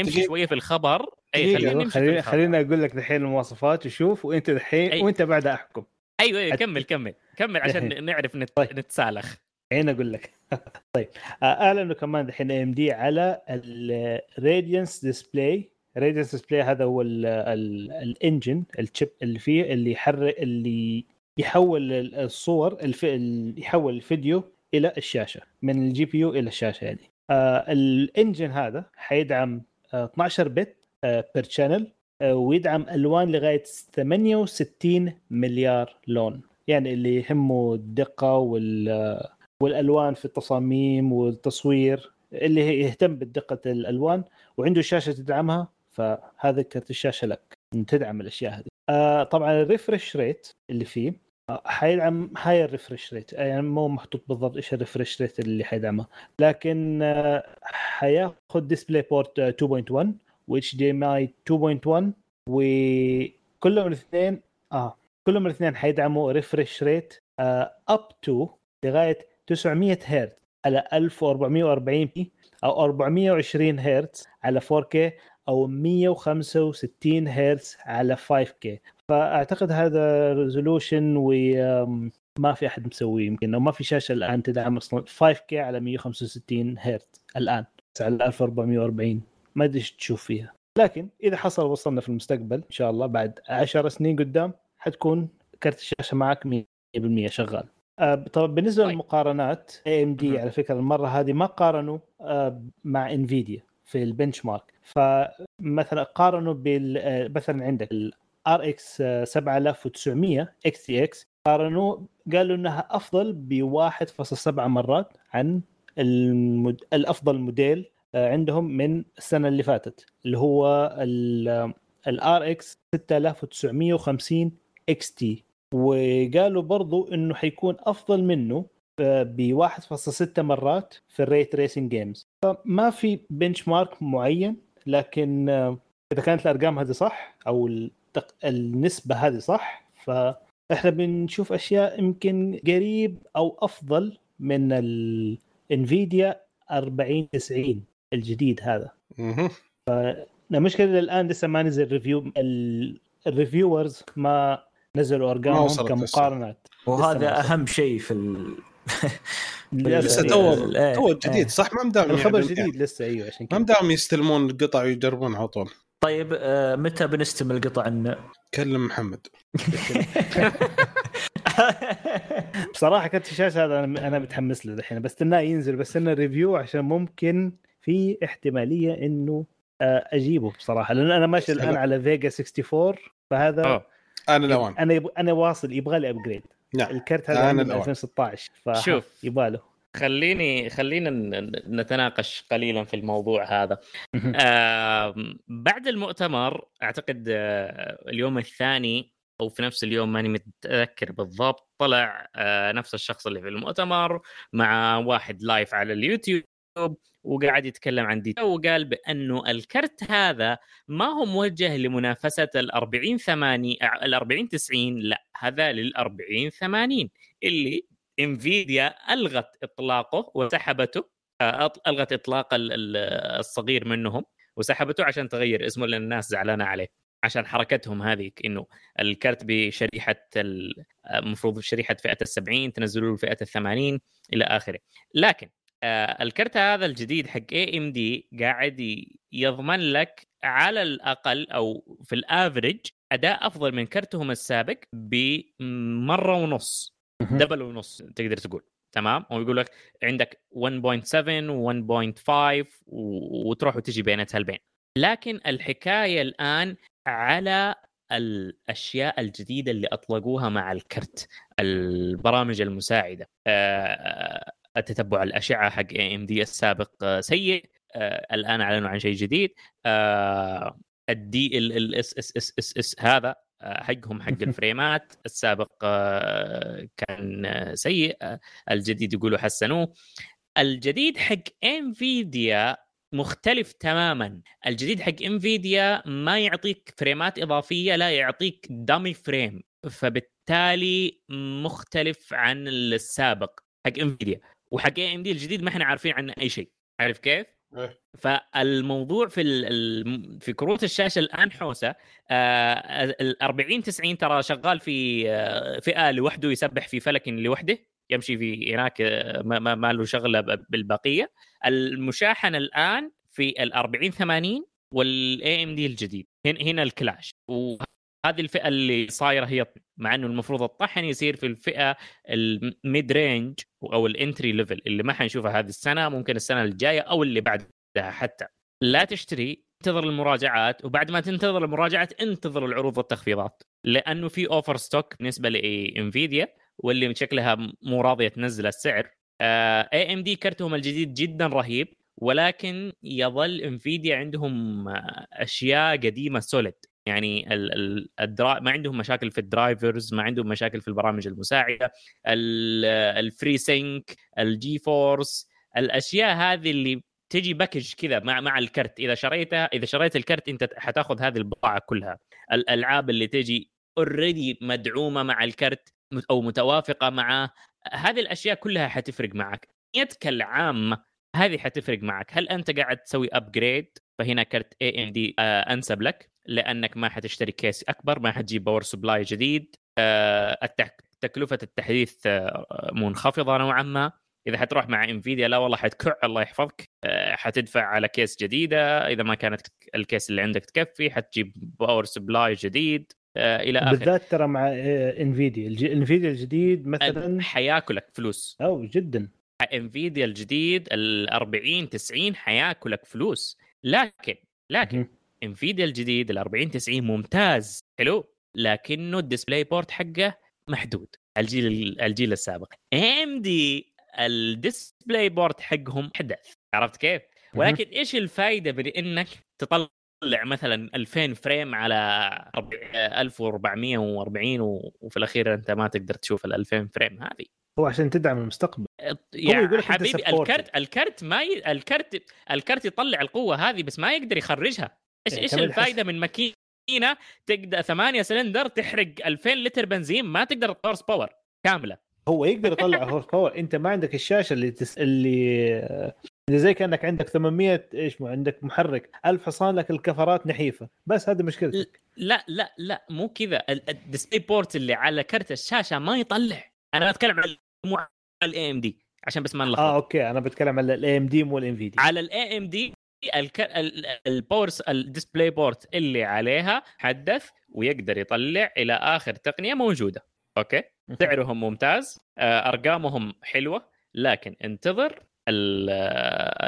نمشي شوية في الخبر. أي خلينا نمشي خلينا, خلينا أقول لك دحين المواصفات وشوف وأنت أي. وأنت بعدها أحكم. أيوه أيوه كمل كمل. كمل عشان نعرف نت... طيب. نتسالخ. عين أقول لك. طيب. آه، أعلنوا كمان دحين AMD على ال Radiance Display Radiance Display هذا هو ال engine ال chip اللي فيه اللي يحرك اللي يحول الصور الف... يحول الفيديو إلى الشاشة من ال GPU إلى الشاشة يعني. آه ال engine هذا حيدعم آه 12 bit آه per channel آه ويدعم ألوان لغاية 68 مليار لون. يعني اللي يهمه الدقة وال والألوان في التصاميم والتصوير اللي يهتم بدقه الألوان وعنده شاشة تدعمها فهذا كرت الشاشه لك. تدعم الأشياء هذه. آه طبعا ال refresh rate اللي فيه آه حيدعم high ال refresh rate. يعني مو محطوط بالضبط إيش ال refresh rate اللي حيدعمه. لكن آه حياخذ DisplayPort 2.1 و HDMI 2.1 وكلهم الاثنين آه كلهم الاثنين حيدعموا refresh rate up to لغاية 900 هرتز على 1440p أو 420 هرتز على 4K أو 165 هرتز على 5K فأعتقد هذا resolution وما في أحد مسويه يمكن أو ما في شاشة الآن تدعم أصلا. 5K على 165 هرتز الآن على 1440 ما أدري إيش تشوف فيها. لكن إذا حصل وصلنا في المستقبل إن شاء الله بعد 10 سنين قدام حتكون كرت الشاشة معك 100% شغال. آه، طبعا بالنسبة طيب. للمقارنات AMD على فكرة المرة هذه ما قارنوا آه، مع انفيديا في ال benchmark فمثلا قارنوا بال آه، مثلا عندك ال RX 7900 XTX قارنوا قالوا إنها أفضل ب 1.7 مرات عن المد... الأفضل موديل عندهم من السنة اللي فاتت اللي هو ال RX 6950 XT وقالوا برضو إنه حيكون أفضل منه ب 1.6 مرات في ال ray tracing games. فما في benchmark معين لكن إذا كانت الأرقام هذه صح أو النسبة هذه صح فإحنا بنشوف أشياء يمكن قريب أو أفضل من الانفيديا 40 90 الجديد هذا. فالمشكلة الآن لسه ما نزل review ال reviewers ما نزلوا أرقامهم كمقارنات. وهذا أهم شيء في. لسه تو تو جديد صح؟ ما مدام الخبر يعني جديد لسه أيوه عشان كذا. ما مدام يستلمون القطع ويجربون على طول. طيب آه متى بنستلم القطع لنا؟ كلم محمد. بصراحة كرت الشاشه هذا أنا متحمس له الحين بستناه ينزل بستنى review عشان ممكن في احتمالية إنه آه، أجيبه بصراحة لأن أنا ماشي الآن على فيجا 64 فهذا أوه. أنا الاوان أنا يب... أنا واصل يبغى لي upgrade نعم. الكرت هذا من 2016 شوف يبغى له. خليني خلينا نتناقش قليلا في الموضوع هذا. آه بعد المؤتمر أعتقد آه اليوم الثاني أو في نفس اليوم ماني متذكر بالضبط طلع آه نفس الشخص اللي في المؤتمر مع واحد لايف على اليوتيوب. وقاعد يتكلم عن ديتا وقال بأنه الكرت هذا ما هو موجه لمنافسة ال 40 80 ال 40 90 لا هذا لل 40 80 اللي إنفيديا ألغت إطلاقه وسحبته آه، ألغت إطلاق الصغير منهم وسحبته عشان تغير اسمه لأن الناس زعلانة عليه عشان حركتهم هذيك إنه الكرت بشريحة المفروض شريحة فئة ال 70 تنزلوا له فئه ال 80 إلى آخره. لكن آه، الكرت هذا الجديد حق AMD قاعد يضمن لك على الأقل أو في ال average أداء أفضل من كرتهم السابق بمرة ونص double ونص تقدر تقول تمام؟ ويقول لك عندك 1.7 و1.5 وتروح وتجي بينتها البين لكن الحكاية الآن على الأشياء الجديدة اللي أطلقوها مع الكرت البرامج المساعدة. آه، تتبع الأشعة حق AMD السابق سيء. آه، الآن أعلنوا عن شيء جديد. الدي الاس اس اس اس اس هذا آه، حقهم حق الفريمات السابق كان سيء. الجديد يقولوا حسنوه. الجديد حق Nvidia مختلف تماما. الجديد حق Nvidia ما يعطيك فريمات إضافية لا يعطيك dummy frame فبالتالي مختلف عن السابق حق Nvidia وحق AMD الجديد ما إحنا عارفين عنه أي شيء عارف كيف؟ إيه. فالموضوع في ال في كروت الشاشة الآن حوسة آه ال 40 90 ترى شغال في آه فئة لوحده يسبح في فلك لوحده يمشي في هناك آه، ما, ما له شغلة بالبقية المشاحن الآن في ال 40 80 وال AMD الجديد هنا هنا ال clash وهذه الفئة اللي صايرة هي مع إنه المفروض الطحن يصير في الفئة ال mid range أو ال entry level اللي ما حنشوفها هذه السنة ممكن السنة الجاية أو اللي بعدها حتى. لا تشتري انتظر المراجعات وبعد ما تنتظر المراجعات انتظر العروض والتخفيضات لأنه في over stock بالنسبة ل Nvidia واللي شكلها مو راضية تنزل السعر. AMD كرتهم الجديد جدا رهيب ولكن يظل Nvidia عندهم أشياء قديمة solid يعني ال dri... ما عندهم مشاكل في ال drivers ما عندهم مشاكل في البرامج المساعدة ال FreeSync ال GeForce الأشياء هذه اللي تجي package كذا مع مع الكرت. إذا شريتها إذا شريت الكرت أنت حتاخذ هذه البضاعة كلها. الألعاب اللي تجي already مدعومة مع الكرت أو متوافقة معه هذه الأشياء كلها حتفرق معك. نيتك العامة هذه حتفرق معك. هل أنت قاعد تسوي upgrade فهنا كرت AMD أنسب لك. لأنك ما حتشتري case أكبر ما حتجيب power supply جديد. آه تكلفة التحديث آه منخفضة نوعا ما. إذا حتروح مع Nvidia لا والله حتكع الله يحفظك. آه حتدفع على case جديدة. إذا ما كانت ال case اللي عندك تكفي حتجيب power supply جديد. إلى اخره بالذات ترى مع Nvidia. Nvidia الجديد مثلا حياكلك فلوس. أو جدا. Nvidia الجديد ال 40 90 حياكلك فلوس. لكن لكن Nvidia الجديد ال 40 90 ممتاز حلو؟ لكنه ال display port حقه محدود. الجيل الجيل السابق. AMD ال display port حقهم حدث. عرفت كيف؟ ولكن إيش الفائده بإنك تطلع مثلا 2000 frame على 1440 وفي الأخير أنت ما تقدر تشوف ال 2000 frame هذه. هو عشان تدعم المستقبل. يعني حبيبي الكرت الكرت ما ي... الكرت الكرت يطلع القوة هذه بس ما يقدر يخرجها. إيش إيه، إيش الفائده من ماكينة تقدر ثمانية سلندر تحرق 2000 لتر بنزين؟ ما تقدر horse power كاملة. هو يقدر يطلع horse power أنت ما عندك الشاشة اللي تس... اللي اللي زي كأنك عندك 800 إيش مو عندك محرك. 1000 حصان لكن الكفرات نحيفة. بس هذه مشكلتك. لا لا لا مو كذا. ال display port اللي على كرت الشاشة ما يطلع. أنا بتكلم عن مو على ال AMD عشان بس ما نلخبط. آه okay. أنا بتكلم على ال AMD مو ال Nvidia على ال AMD ال ports ال display port اللي عليها حدث ويقدر يطلع إلى آخر تقنية موجودة. okay؟ سعرهم ممتاز آه، أرقامهم حلوة لكن انتظر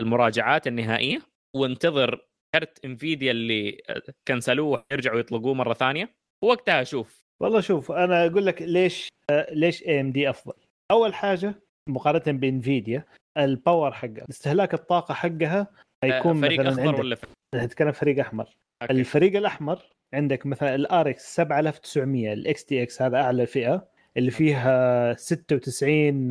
المراجعات النهائية وانتظر كرت Nvidia اللي كنسلوه يرجعوا يطلقوه مرة ثانية. وقتها شوف والله شوف أنا أقول لك ليش آه، ليش AMD أفضل. أول حاجة مقارنة ب Nvidia ال power حقها استهلاك الطاقة حقها حيكون فريق مثلا أخضر ولا نتكلم فريق أحمر. okay. الفريق الأحمر عندك مثلا ال RX 7900 ال XTX هذا أعلى فئة اللي فيها 96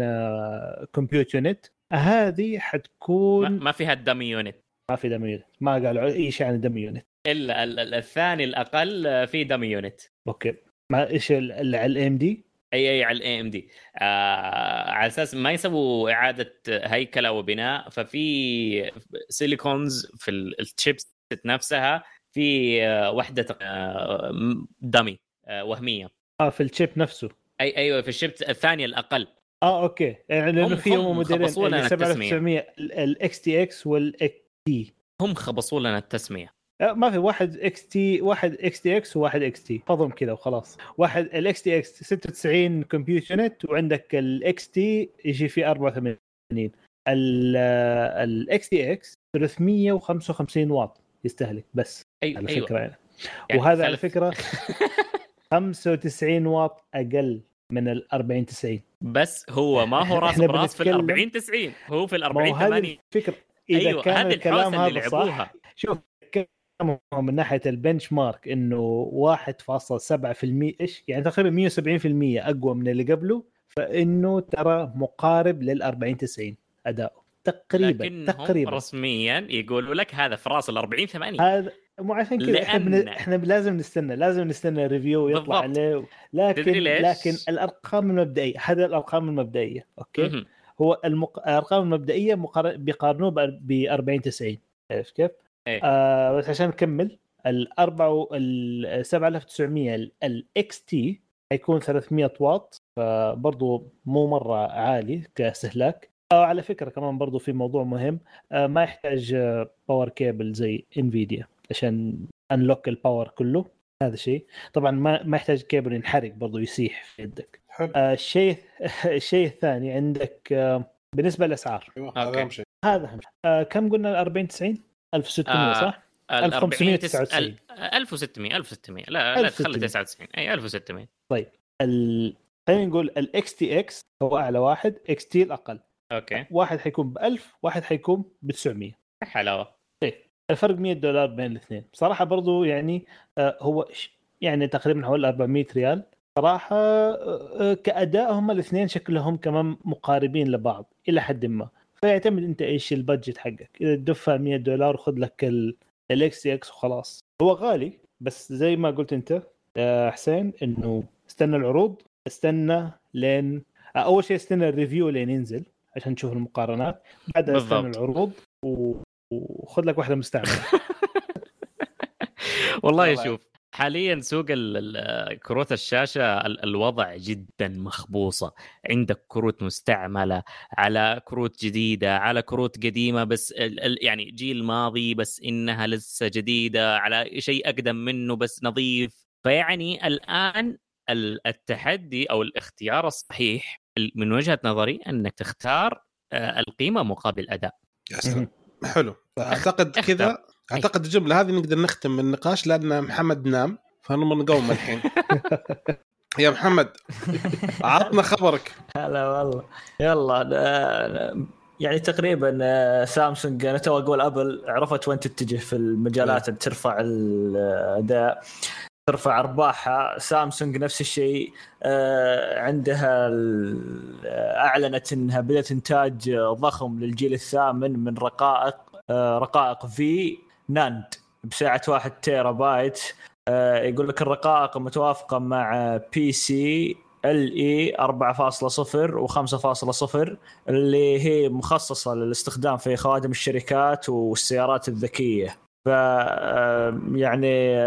compute unit هذه حتكون ما فيها ال dummy unit ما في dummy unit ما قالوا أي شيء عن ال dummy unit إلا الثاني الأقل آه، في dummy unit okay. ما إيش على ال AMD اي اي على ال AMD آه، على أساس ما يسووا إعادة هيكلة وبناء ففي silicons في الشيبس نفسها في آه، وحدة dummy وهمية. آه في ال chip نفسه. أي أيوه في ال chip الثانية الأقل. آه okay. يعني لأنه في هم موديلين 7900 ال XTX وال XT هم خبصوا لنا التسمية. آه، ما في واحد إكس تي واحد إكس تي إكس وواحد إكس تي. فضم كذا وخلاص. واحد ال XTX 96 compute unit وعندك ال XT يجي فيه 84 ال XTX 355 واط يستهلك بس أيوة على أيوة. فكرة يعني. يعني وهذا على فكرة 95 واط أقل من ال 40 90 بس هو ما هو راس براس في ال 40 90 هو في ال 40 80 الفكرة. إذا أيوة كان الكلام هذا صح شوف من ناحية ال benchmark انه 1.7% إيش؟ يعني تقريبا 170% أقوى من اللي قبله فإنه ترى مقارب لل 40 90 أداؤه. تقريبا تقريبا. رسميا يقولوا لك هذا في راس ال 40 80 هذا مو عشان كذا إحنا بن... إحنا لازم نستنى لازم نستنى review يطلع عليه. لكن لكن الأرقام المبدئية هذه الأرقام المبدئية أوكي؟ هو المق... الأرقام المبدئية مقار... بيقارنوه ب 40 90 عرفت كيف؟ إيه. آه بس عشان نكمل ال 4 ال 7900 ال XT حيكون 300 واط فبرضه مو مرة عالي كاستهلاك. آه على فكرة كمان برضو في موضوع مهم آه ما يحتاج power cable زي انفيديا عشان unlock ال power كله. هذا شيء. طبعا ما ما يحتاج كيبل ينحرق برضو يسيح في يدك. حلو. آه الشيء الشيء الثاني عندك آه بالنسبة للأسعار. أيوه هذا أهم شيء. هذا أهم شيء. آه كم قلنا؟ 40 90 1600 آه صح؟ 1599 1600 1600 لا لا تخلي 99 اي 1600 طيب ال... خلينا نقول ال XTX هو أعلى واحد XT الأقل. أوكي. واحد حيكون ب 1000 واحد حيكون ب 900 حلاوه إيه الفرق 100 دولار بين الاثنين. بصراحه برضو يعني آه هو يعني تقريبا حوالي 400 ريال. صراحة آه كأداء هم الاثنين شكلهم كمان مقاربين لبعض إلى حد ما. فيعتمد انت إيش ال budget حقك. اذا تدفع 100 دولار وخذ لك ال XTX وخلاص. هو غالي بس زي ما قلت انت يا حسين انه استنى العروض استنى لين آه، أول شيء استنى ال review لين ينزل عشان تشوف المقارنات. بعدها استنى العروض و... وخذ لك واحدة مستعملة. والله. شوف حاليا سوق كروت الشاشة الوضع جدا مخبوصة. عندك كروت مستعملة على كروت جديدة على كروت قديمة بس يعني جيل ماضي بس إنها لسه جديدة على شيء أقدم منه بس نظيف. فيعني الآن التحدي أو الاختيار الصحيح من وجهة نظري أنك تختار آه، القيمة مقابل أداء. يا سلام. حلو. أعتقد كذا أعتقد الجملة هذه نقدر نختم النقاش لأن محمد نام فنبغى نقوم الحين. يا محمد عطنا خبرك. هلا والله. يلا آه، يعني تقريبا آه، سامسونج أنا تو أقول أبل عرفت وين تتجه في المجالات اللي ترفع الأداء ترفع أرباحها. سامسونج نفس الشيء آه، عندها أعلنت إنها بدأت إنتاج ضخم للجيل الثامن من رقائق رقائق في NAND بسعة 1 تيرا بايت. آه، يقول لك الرقائق متوافقة مع PC ال اي 4.0 و5.0 اللي هي مخصصة للاستخدام في خوادم الشركات والسيارات الذكية. ف يعني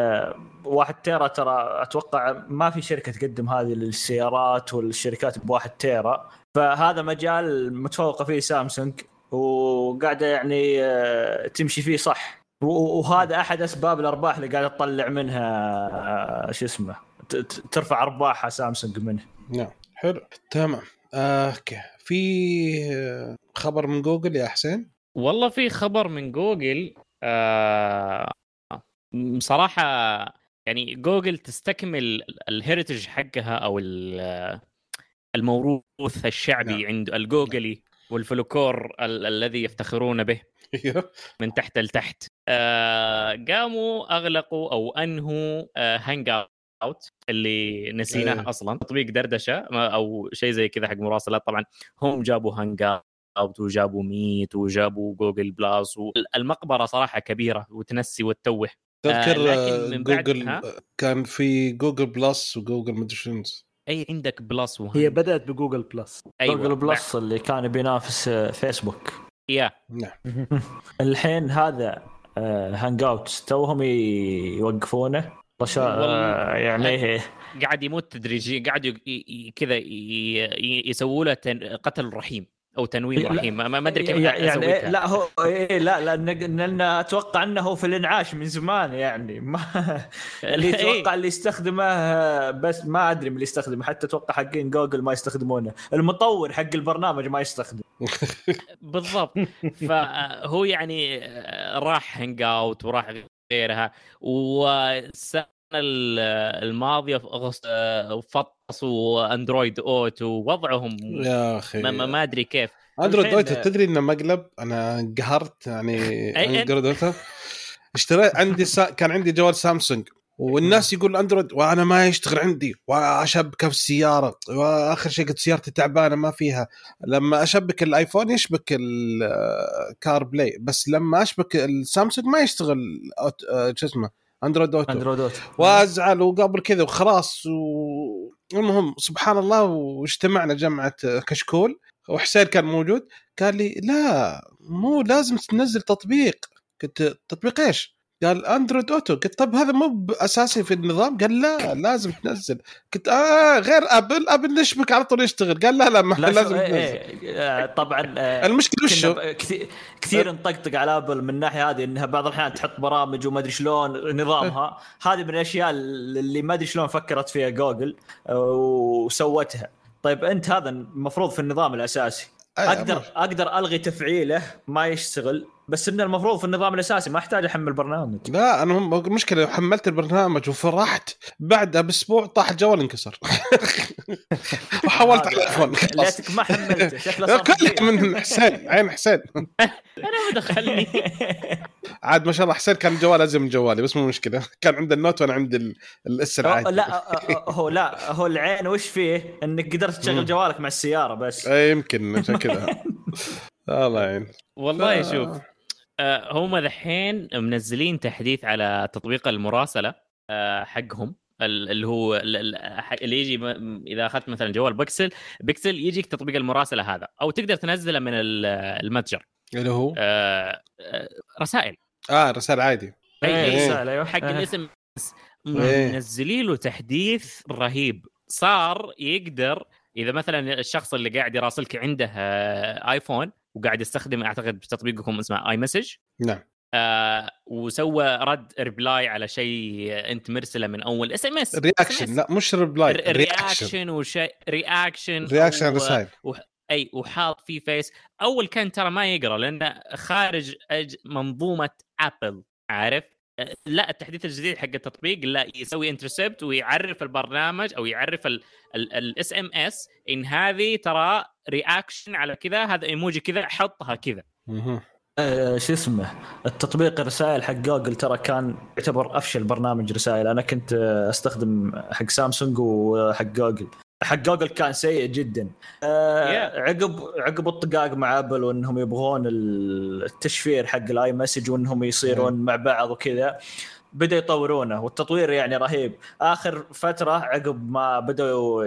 واحد تيرا ترى أتوقع ما في شركة تقدم هذه للسيارات والشركات بواحد تيرا. فهذا مجال متفوقه فيه سامسونج وقاعدة يعني آه، تمشي فيه صح. وهذا أحد أسباب الأرباح اللي قاعدة تطلع منها آه، شو اسمه ترفع أرباحها سامسونج منه. نعم. حلو. تمام. أوكي. في خبر من جوجل يا حسين؟ والله في خبر من جوجل آه صراحة يعني جوجل تستكمل ال heritage حقها أو الموروث الشعبي نعم. عند الجوجلي والفلوكور ال- الذي يفتخرون به. من تحت لتحت. آه قاموا أغلقوا أو أنهوا آه Hang out اللي نسيناه أيه. أصلا. تطبيق دردشة أو شيء زي كذا حق مراسلات. طبعا هم جابوا Hangout وجابوا Meet وجابوا جوجل Plus والمقبره صراحة كبيرة وتنسي وتتوه. تذكر آه جوجل كان في جوجل Plus وجوجل مدري أي عندك Plus وهن. هي بدأت بجوجل Plus أيوة. جوجل Plus اللي كان بينافس فيسبوك يا نعم. الحين هذا Hangout توهم يوقفونه. آه، يعني قاعد يموت تدريجيا قاعد كذا يسووا له قتل رحيم. أو تنويم رحيم ما أدري كيف يعني إيه لا هو إيه لا لأن أتوقع إنه في الإنعاش من زمان يعني. ما اللي إيه. أتوقع اللي يستخدمه بس ما أدري من اللي يستخدمه. حتى أتوقع حقين جوجل ما يستخدمونه. المطور حق البرنامج ما يستخدم بالضبط. فهو يعني راح Hangout وراح غيرها. والسنة الماضيه في اغسطس فطسوا Android Auto ووضعهم يا أخي. ما, ما أدري كيف. Android Auto تدري إنه مقلب؟ أنا قهرت يعني Android Auto اشتريت عندي سا... كان عندي جوال سامسونج. والناس يقول أندرويد وأنا ما يشتغل عندي. واشبكه في السياره وآخر شيء قلت سيارتي تعبانة ما فيها. لما أشبك الآيفون يشبك ال CarPlay بس لما أشبك السامسونج ما يشتغل شو اسمه؟ Android Auto Android Auto وأزعل وقبل كذا وخلاص المهم سبحان الله واجتمعنا جمعة كشكول وحسين كان موجود قال لي لا مو لازم تنزل تطبيق. قلت تطبيق إيش؟ قال Android Auto قلت طب هذا مو اساسي في النظام؟ قال لا لازم تنزل. قلت آه غير ابل ابل نشبك على طول يشتغل؟ قال لا لا ما لا لازم إيه تنزل. آه، طبعا آه المشكلة وش كثير, كثير نطقطق على ابل من الناحيه هذه إنها بعض الأحيان تحط برامج وما أدري شلون نظامها. هذه من الأشياء اللي ما أدري شلون فكرت فيها جوجل آه، وسوتها. طيب أنت هذا المفروض في النظام الأساسي. أقدر أقدر ألغي تفعيله ما يشتغل. بس انه المفروض في النظام الأساسي ما أحتاج أحمل برنامج. لا أنا المشكلة حملت البرنامج وفرحت بعدها بأسبوع طاح الجوال انكسر. وحولت على الايفون ليتك ما حملته شكله صار كله من حسين عين حسين. أنا ما دخلني. عاد ما شاء الله حسين كان جوال ازين من جوالي بس مو مشكلة. كان عنده ال Note وأنا عندي ال S العادي. لا هو لا هو العين وش فيه؟ إنك قدرت تشغل جوالك مع السيارة بس. اي يمكن عشان كذا. الله يعين. والله شوف هم ذحين منزلين تحديث على تطبيق المراسلة آه، حقهم اللي هو اللي يجي إذا أخذت مثلا جوال Pixel Pixel يجيك تطبيق المراسلة هذا أو تقدر تنزله من المتجر. اللي هو؟ آه رسائل. آه رسائل عادي. أي اي رسائل أيوه. حق الاسم. إيه. منزلين له تحديث رهيب. صار يقدر إذا مثلا الشخص اللي قاعد يراسلك عنده آيفون وقاعد يستخدم أعتقد تطبيقكم اسمه iMessage نعم. آه وسوى رد reply على شيء أنت مرسله من أول SMS reaction لا مش reply reaction وشيء reaction reaction رسائل أي وحاط فيه face أول كان ترى ما يقرأ لأنه خارج منظومة ابل عارف؟ لا التحديث الجديد حق التطبيق لا يسوي intercept ويعرف البرنامج أو يعرف ال SMS إن هذه ترى reaction على كذا هذا ايموجي كذا حطها كذا. آه شو اسمه؟ التطبيق الرسائل حق جوجل ترى كان يعتبر أفشل برنامج رسائل. أنا كنت أستخدم حق سامسونج وحق جوجل. حق جوجل كان سيء جدا آه yeah. عقب عقب الطقاق مع أبل وإنهم يبغون التشفير حق ال iMessage وإنهم يصيرون yeah. مع بعض وكذا بدا يطورونه والتطوير يعني رهيب آخر فترة عقب ما بدأوا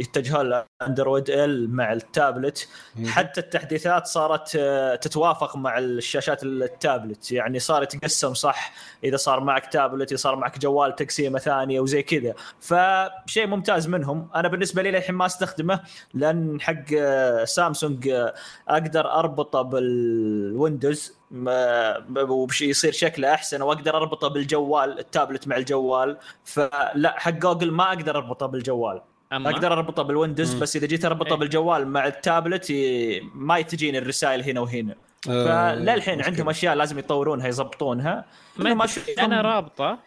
يتجهون لاندرويد ال مع التابلت. حتى التحديثات صارت آه، تتوافق مع الشاشات التابلت. يعني صار يتقسم صح؟ إذا صار معك تابلت صار معك جوال تقسيمة ثانية وزي كذا. فشيء ممتاز منهم. أنا بالنسبة لي للحين ما أستخدمه لأن حق آه، سامسونج آه، أقدر أربطه بالويندوز وبشي يصير شكله أحسن وأقدر أربطه بالجوال التابلت مع الجوال. فلا حق جوجل ما أقدر أربطه بالجوال. أما. أقدر أربطه بالويندوز بس إذا جيت أربطه إيه. بالجوال مع التابلت ما تجيني الرسائل هنا وهنا. آه فللحين عندهم أشياء لازم يطورونها يضبطونها. ما ما أنا رابطة.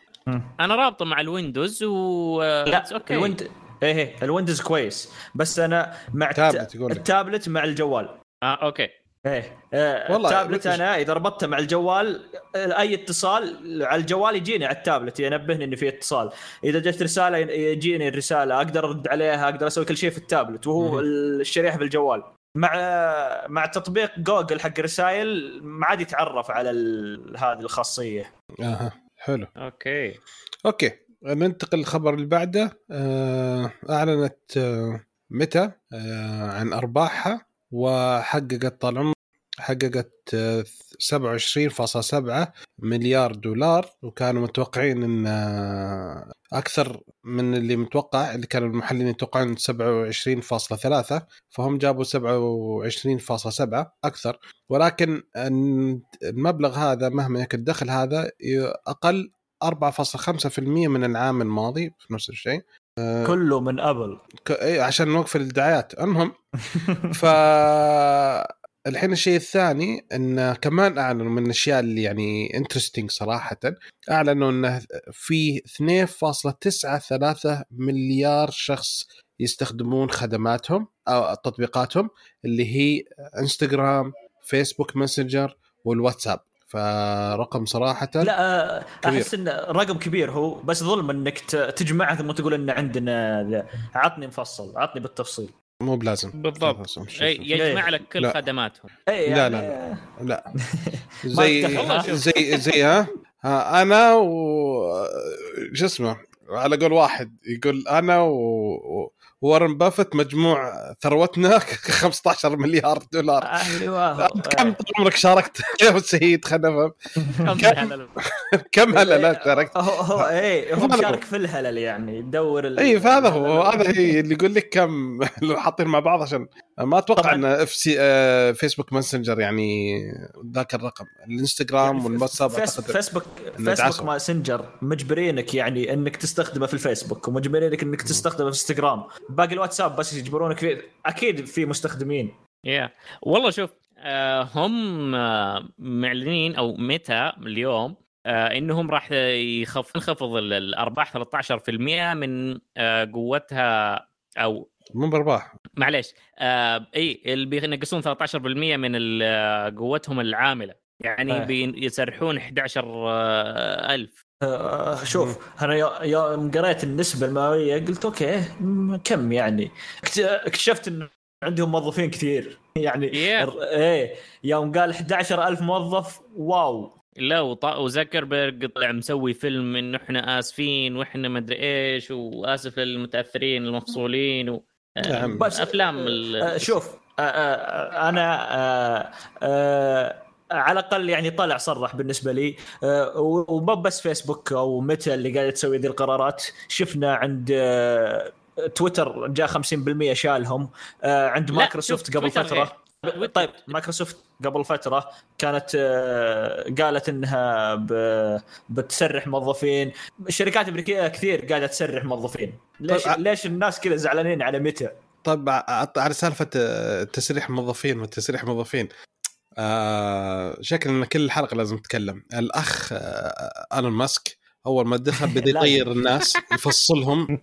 أنا رابطة مع الويندوز و لا أوكي الويند... إيه إيه الويندوز كويس. بس أنا مع التابلت, التابلت مع الجوال. آه أوكي. إيه. آه والله التابلت أنا إذا ربطته مع الجوال أي اتصال على الجوال يجيني على التابلت ينبهني إنه في اتصال. إذا جت رسالة يجيني الرسالة أقدر أرد عليها أقدر أسوي كل شيء في التابلت وهو الشريحة في الجوال. مع مع تطبيق جوجل حق الرسائل ما عاد يتعرف على هذه الخاصية. أها حلو. أوكي. أوكي ننتقل للخبر اللي بعده. آه، أعلنت آه، ميتا عن أرباحها. وحققت طال حققت 27.7 مليار دولار وكانوا متوقعين إن أكثر من اللي متوقع اللي كانوا المحللين يتوقعون 27.3 فهم جابوا 27.7 أكثر. ولكن المبلغ هذا مهما يكن الدخل هذا أقل 4.5% من العام الماضي نفس الشيء. كله من ابل ك... إيه عشان نوقف الدعايات. المهم ف الحين الشيء الثاني انه كمان أعلنوا من الاشياء اللي يعني interesting صراحة. أعلنوا إنه في 2.93 مليار شخص يستخدمون خدماتهم أو تطبيقاتهم اللي هي انستغرام فيسبوك ماسنجر والواتساب. فرقم صراحة لا أحس انه رقم كبير هو بس ظلم إنك تجمعها ثم تقول إن عندنا عطني مفصل عطني بالتفصيل. مو بلازم. بالضبط. أي يجمع لك كل لا. خدماتهم. أي يعني لا لا. لا, لا. زي زي زي ها, ها أنا و شو اسمه على قول واحد يقول أنا و... وارن بافت مجموع ثروتنا 15 مليار دولار. أيوه كم طول عمرك شاركت؟ يا سيد خلينا كم كم هلل. شاركت؟ هو هو إيه هو مشارك في الهلل يعني يدور اي فهذا هو. هذا هي اللي يقول لك كم لو حاطين مع بعض عشان ما أتوقع إن إف سي فيسبوك ماسنجر يعني ذاك الرقم. الإنستغرام يعني والواتساب فيسبوك فيسبوك ماسنجر مجبرينك يعني إنك تستخدمه في الفيسبوك ومجبرينك إنك تستخدمه في انستغرام باقي الواتساب بس يجبرونك فيه أكيد في مستخدمين يا yeah. والله شوف آه هم آه معلنين أو متى اليوم آه إنهم راح ينخفض الأرباح 13% من قوتها أو مو بأرباح معليش آه إي اللي بينقصون 13% من قوتهم العاملة يعني آه. بيسرحون 11000 آه شوف أنا يوم قريت النسبة المئويه قلت أوكي كم يعني اكتشفت انه عندهم موظفين كثير يعني yeah. إيه يوم قال 11000 موظف واو لا وزكربرج طلع مسوي فيلم انه إحنا آسفين وإحنا مدري إيش وآسف للمتأثرين المفصولين و... نعم. بس أفلام آه شوف آه آه أنا آه آه على الأقل يعني طلع صرح بالنسبة لي. آه ومو بس فيسبوك أو متى اللي قاعدة تسوي ذي القرارات. شفنا عند آه تويتر جاء 50% شالهم. آه عند مايكروسوفت قبل فترة. إيه؟ طيب مايكروسوفت قبل فترة كانت قالت إنها بتسرح موظفين. الشركات الامريكيه كثير قاعدة تسرح موظفين. ليش طيب ليش الناس كذا زعلانين على ميتا طيب على سالفة تسريح موظفين وتسريح موظفين. آه شكل إن كل الحلقة لازم نتكلم الأخ آه إيلون ماسك أول ما دخل بدا يطير الناس يفصلهم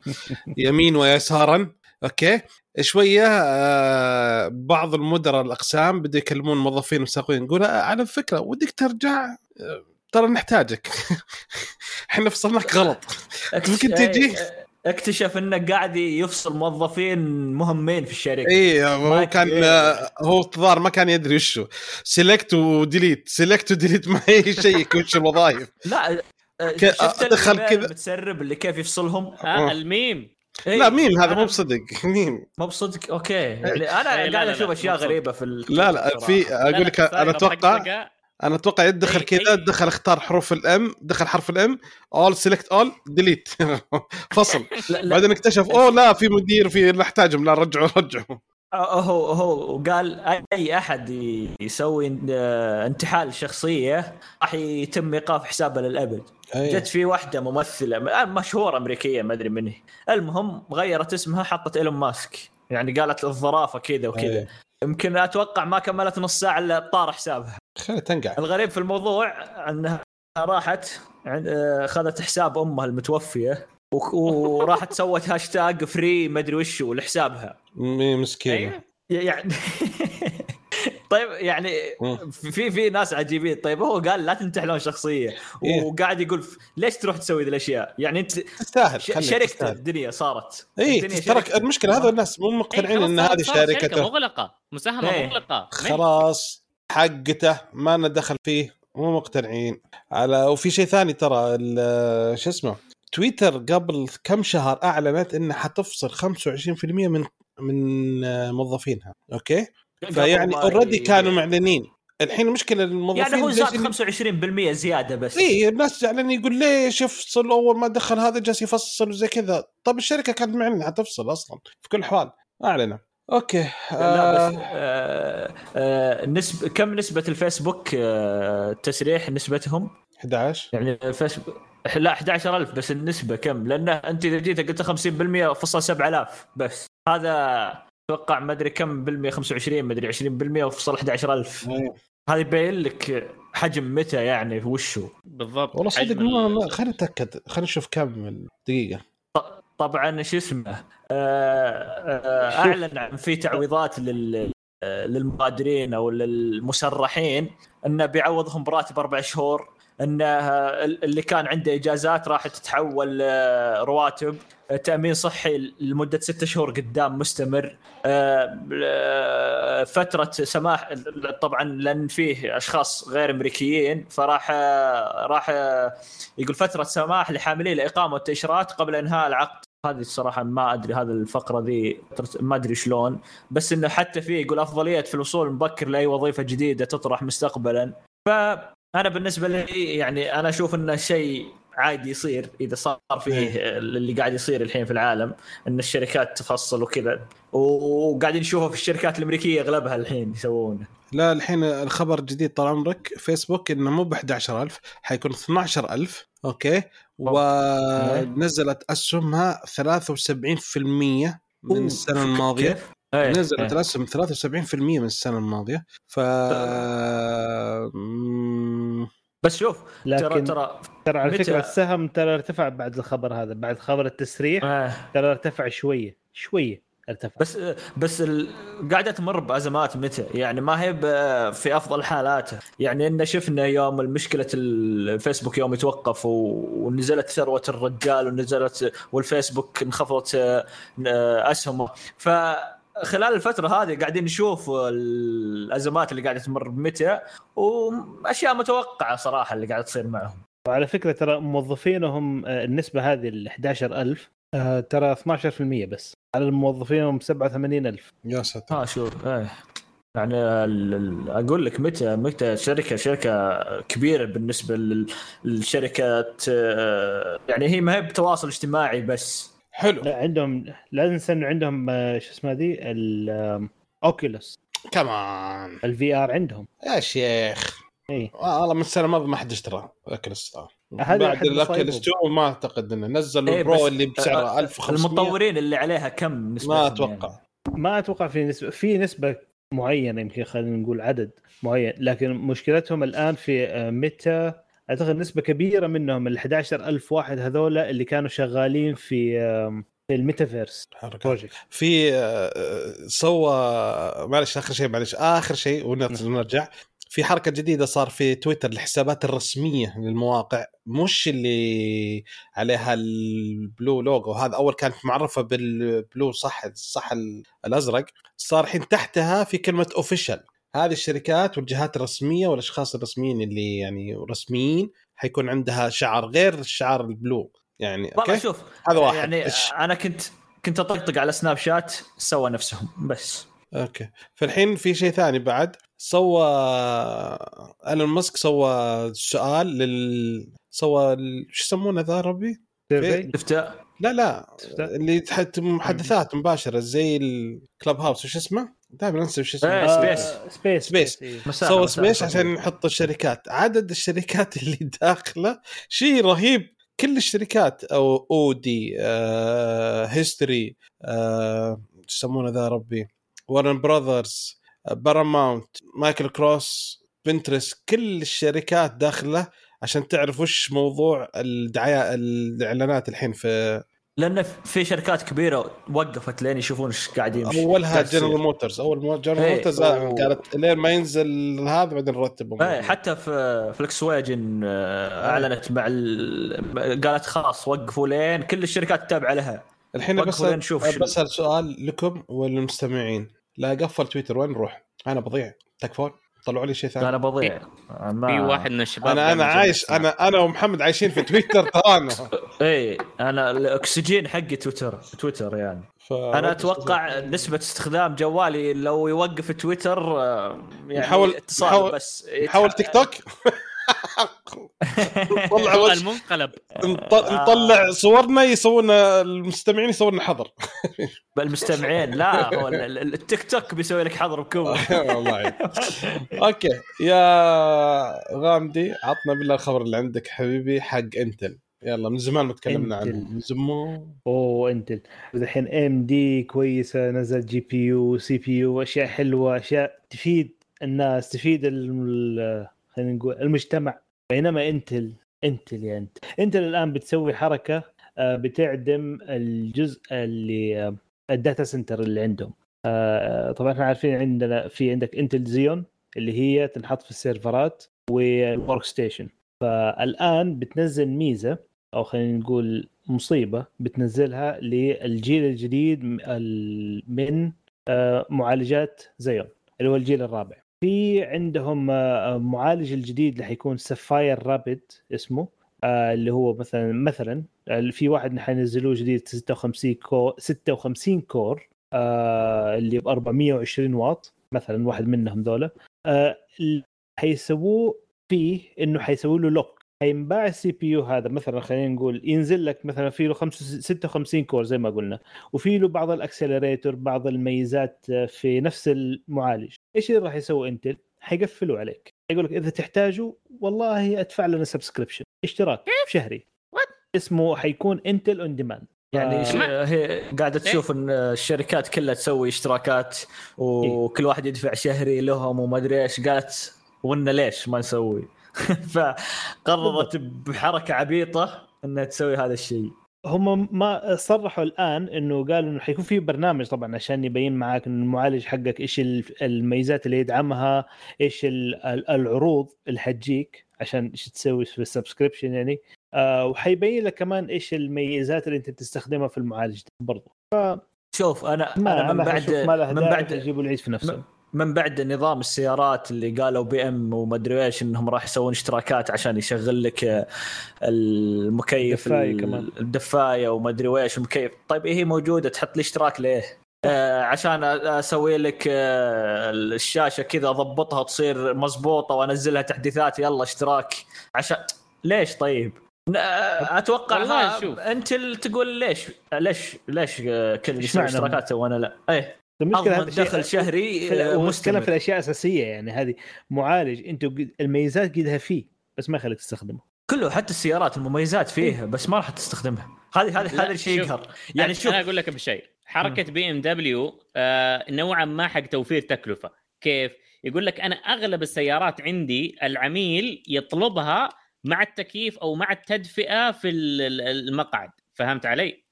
يمين ويسارا. أوكي؟ شوية آه بعض المدراء الأقسام بدوا يكلمون الموظفين والمساقين يقول آه، على فكرة ودك ترجع؟ آه، ترى نحتاجك. إحنا فصلناك غلط. ممكن تجي؟ اكتشف إنه قاعد يفصل موظفين مهمين في الشركة. اي هو كان إيه. هو الظاهر ما كان يدري وشو. select و delete select و delete ما يشيك وش الوظائف لا شفت دخل كذا. متسرب اللي كيف يفصلهم؟ آه الميم. إيه؟ لا ميم هذا مو بصدق. ميم. مو بصدق. أوكي. يعني أنا إيه قاعد أشوف أشياء غريبة في لا لا في أقول لك أنا أتوقع أنا أتوقع يدخل كذا دخل اختار حروف ال M دخل حرف ال M all select all delete فصل. بعدين اكتشف أوه لا في مدير في نحتاجهم لا رجعوا رجعوا. هو هو قال أي أحد يسوي انتحال شخصية راح يتم إيقاف حسابه للأبد. أيه. جت في واحدة ممثلة مشهورة أمريكية ما أدري من المهم غيرت اسمها حطت إيلون ماسك. يعني قالت الظرافة كذا وكذا. أيه. يمكن أتوقع ما كملت نص ساعة إلا طار حسابها. خليها تنقع. الغريب في الموضوع انها راحت اخذت حساب امها المتوفية وراحت سوت هاشتاج free ما أدري وش لحسابها مسكينة. أيوه. يعني طيب يعني في في ناس عجيبين. طيب هو قال لا تنتحلون شخصية إيه. وقاعد يقول ليش تروح تسوي ذي الأشياء؟ يعني أنت تستاهل شركته الدنيا صارت. اي ترى المشكلة هذا الناس مو مقتنعين إن هذه شركته مغلقة مساهمة إيه. مغلقة. خلاص حقته ما لنا دخل فيه مو مقتنعين. على وفي شيء ثاني ترى شو اسمه تويتر قبل كم شهر أعلنت انها حتفصل 25% من من موظفينها okay؟ فيعني already كانوا معلنين. الحين المشكلة الموظفين يعني هو زاد جالسين- 25% زيادة بس. اي الناس زعلانين يقول ليش يفصل؟ أول ما دخل هذا جالس يفصل وزي كذا. طب الشركة كانت معلنة حتفصل أصلا في كل الاحوال اعلنوا okay لا آه بس آه آه نسبة كم نسبة الفيسبوك آه تسريح نسبتهم؟ 11 يعني الفيسبوك لا 11000 بس النسبة كم؟ لأن أنت إذا جيت قلت 50% فصل 7000 بس. هذا أتوقع ما أدري كم بالمية 25 ما أدري 20% وفصل 11000 أيوة. هذا يبين لك حجم متى يعني وشو. بالضبط. والله صدق ما خلينا نتاكد خلينا نشوف كم دقيقة. طبعا شو اسمه؟ آه، آه، أعلن عن في تعويضات لل للمغادرين أو للمسرحين إنه بيعوضهم براتب أربع شهور. انه آه، اللي كان عنده إجازات راح تتحول آه، رواتب. تأمين صحي لمدة ستة شهور قدام مستمر. آه، فترة سماح طبعا لأن فيه أشخاص غير أمريكيين فراح راح يقول فترة سماح لحاملي الاقامه والتاشيرات قبل إنهاء العقد. هذه الصراحة ما أدري هذه الفقرة ذي ما أدري شلون. بس إنه حتى فيه يقول أفضلية في الوصول المبكر لأي وظيفة جديدة تطرح مستقبلا. فانا بالنسبة لي يعني أنا أشوف انه شيء عادي يصير إذا صار فيه اللي قاعد يصير الحين في العالم إن الشركات تفصل وكذا. وقاعدين نشوفه في الشركات الأمريكية أغلبها الحين يسوونه. لا الحين الخبر الجديد طال عمرك فيسبوك إنه مو ب 11000 حيكون 12000 أوكي؟ ونزلت أسهمها 73% من السنة الماضية. إيه. الاسهم 73% من السنة الماضية ف بس شوف ترى لكن ترى ترى على متى- فكرة السهم ترى ارتفع بعد الخبر هذا بعد خبر التسريح آه. ترى ارتفع شوية شوية ارتفع. بس بس ال... قاعدة تمر بأزمات متى؟ يعني ما هي ب- في أفضل حالاته. يعني إن شفنا يوم المشكلة الفيسبوك يوم يتوقف و... ونزلت ثروة الرجال ونزلت والفيسبوك انخفضت آه، أسهمه. فخلال الفترة هذه قاعدين نشوف الأزمات اللي قاعدة تمر بمتى وأشياء متوقعة صراحة اللي قاعدة تصير معهم. وعلى فكرة ترى موظفينهم آه، النسبة هذه ال 11000 آه، ترى 12% بس. على الموظفين هم 87000 يا ساتر. ها شوف إيه يعني أقول لك متى متى شركة شركة كبيرة بالنسبة لل- للشركات آه، يعني هي ما هي بتواصل اجتماعي بس. حلو. لا عندهم لا ننسى انه عندهم آه، شو اسمه ذي ال Oculus كمان ال VR عندهم. يا شيخ. اي والله من السنة الماضيه ما حد اشترى هذا بعد مصايبهم. 2 ما أعتقد إنه نزلوا إيه، ال Pro اللي بسعره آه، 1500 المطورين اللي عليها كم نسبتهم ما يعني؟ أتوقع. ما أتوقع في نسبة في نسبة معينة يمكن خلينا نقول عدد معين لكن مشكلتهم الآن في آه، متى أعتقد نسبة كبيرة منهم ال 11000 واحد هذولا اللي كانوا شغالين في في الميتافيرس. project في آه، سوى معلش آخر شيء معلش آخر شيء ونرجع في حركة جديدة صار في تويتر الحسابات الرسمية للمواقع مش اللي عليها ال blue logo. هذا أول كانت معرفة بال blue صح صح الأزرق. صار الحين تحتها في كلمة official هذه الشركات والجهات الرسمية والأشخاص الرسميين اللي يعني رسميين حيكون عندها شعار غير الشعار ال blue. يعني والله okay؟ شوف هذا واحد. يعني إيش؟ أنا كنت كنت أطقطق على سناب شات سوى نفسهم بس. okay. فالحين في شيء ثاني بعد. سوى إيلون ماسك سوى سؤال لل سوى ال- شو يسمونه ذا ربي؟ شفت لا لا؟ اللي تحت محادثات مباشرة زي الكلب هاوس وش اسمه؟ دائما انسى وش اسمه؟ إيه، آه، Space. سبيس سبيس. مساحة سبيس عشان يحط الشركات. عدد الشركات اللي داخلة شيء رهيب. كل الشركات أو أودي آه، هيستوري آه، شو يسمونه ذا ربي ورن براذرز باراماونت مايكل كروس بنترست كل الشركات داخلة عشان تعرف وش موضوع الدعاية الإعلانات الحين في لأن في شركات كبيرة وقفت لين يشوفون إيش قاعد يمشي اولها. جنرال موتورز أول جنرال إيه، موتورز و- قالت لين ما ينزل هذا بعدين نرتبهم إيه حتى في Volkswagen آه، أعلنت مع ال... قالت خلاص وقفوا لين كل الشركات تتابع لها. الحين لين نشوف. بسأل سؤال لكم وللمستمعين لا قفل تويتر وين نروح؟ أنا بضيع. تكفون؟ طلعوا لي شيء ثاني. أنا بضيع. ما... في واحد من الشباب أنا أنا عايش أنا أنا ومحمد عايشين في تويتر ترانا اي أنا الأكسجين حقي تويتر تويتر يعني. ف... أنا أتوقع نسبة استخدام جوالي لو يوقف تويتر آه، يعني يحاول اتصال يحاول بس. يحاول تيك توك؟ نطلع المنقلب. نطلع صورنا يسوون المستمعين يسوون حظر. المستمعين لا هو التيك توك بيسوي لك حظر بكوة والله. okay. يا غامدي عطنا بالله الخبر اللي عندك حبيبي حق Intel. يلا من زمان ما تكلمنا عنه. من زمان. أوه Intel. الحين AMD كويسة نزل جي بي يو سي بي يو أشياء حلوة أشياء تفيد الناس تفيد خلينا نقول المجتمع. بينما Intel Intel يا انت Intel الآن بتسوي حركة آه، بتعدم الجزء اللي آه، ال data center اللي عندهم. آه، طبعا إحنا عارفين عندنا في عندك Intel Xeon اللي هي تنحط في السيرفرات وال workstation فالآن بتنزل ميزة أو خلينا نقول مصيبة بتنزلها للجيل الجديد من معالجات Xeon اللي هو الجيل الرابع. في عندهم آه، معالج الجديد اللي حيكون Sapphire Rapids اسمه آه، اللي هو مثلا مثلا في واحد حينزلوه جديد 56 core 56 core اللي ب 420 واط مثلا واحد منهم ذولا. حيسووه فيه إنه حيسووا له lock حينباع ال CPU هذا مثلا خلينا نقول ينزل لك مثلا في له 56 core زي ما قلنا وفي له بعض ال accelerator بعض الميزات في نفس المعالج. إيش اللي راح يسوي Intel حيقفلوا عليك. يقول لك إذا تحتاجه والله أدفع لنا subscription اشتراك شهري. اسمه حيكون Intel On Demand يعني آه هي قاعدة تشوف إن الشركات كلها تسوي اشتراكات وكل واحد يدفع شهري لهم وما أدري إيش. قالت ونا ليش ما نسوي؟ فقررت بحركة عبيطة إنها تسوي هذا الشيء. هم ما صرحوا الآن إنه قالوا إنه حيكون في برنامج طبعا عشان يبين معاك إنه المعالج حقك إيش الميزات اللي يدعمها إيش العروض اللي حتجيك عشان إيش تسوي في السبسكريبشن يعني. آه وحيبين لك كمان إيش الميزات اللي أنت تستخدمها في المعالج برضه ف شوف أنا أنا من بعد من بعد يجيبوا العيد في نفسه من بعد نظام السيارات اللي قالوا بي إم وما أدري إيش إنهم راح يسوون اشتراكات عشان يشغل لك المكيف الدفاية كمان. الدفاية وما أدري إيش المكيف. طيب هي موجودة تحط لي اشتراك ليه؟ آه عشان أسوي لك آه الشاشة كذا أضبطها تصير مضبوطه وأنزلها تحديثات. يلا اشتراك. عشان ليش طيب؟ أتوقع والله شوف. أنت تقول ليش ليش ليش آه، كل اشتراكات وأنا لا؟ إيه. المشكلة هذا دخل شهري المشكلة في الأشياء الأساسية يعني هذه معالج أنت الميزات قدها فيه بس ما يخليك تستخدمه. كله حتى السيارات المميزات فيه بس ما راح تستخدمها. هذه هذه هذا الشيء يقهر. يعني شوف. أنا أقول لك بشيء. حركة BMW نوعا ما حق توفير تكلفة. كيف؟ يقول لك أنا أغلب السيارات عندي العميل يطلبها مع التكييف أو مع التدفئة في المقعد. فهمت علي؟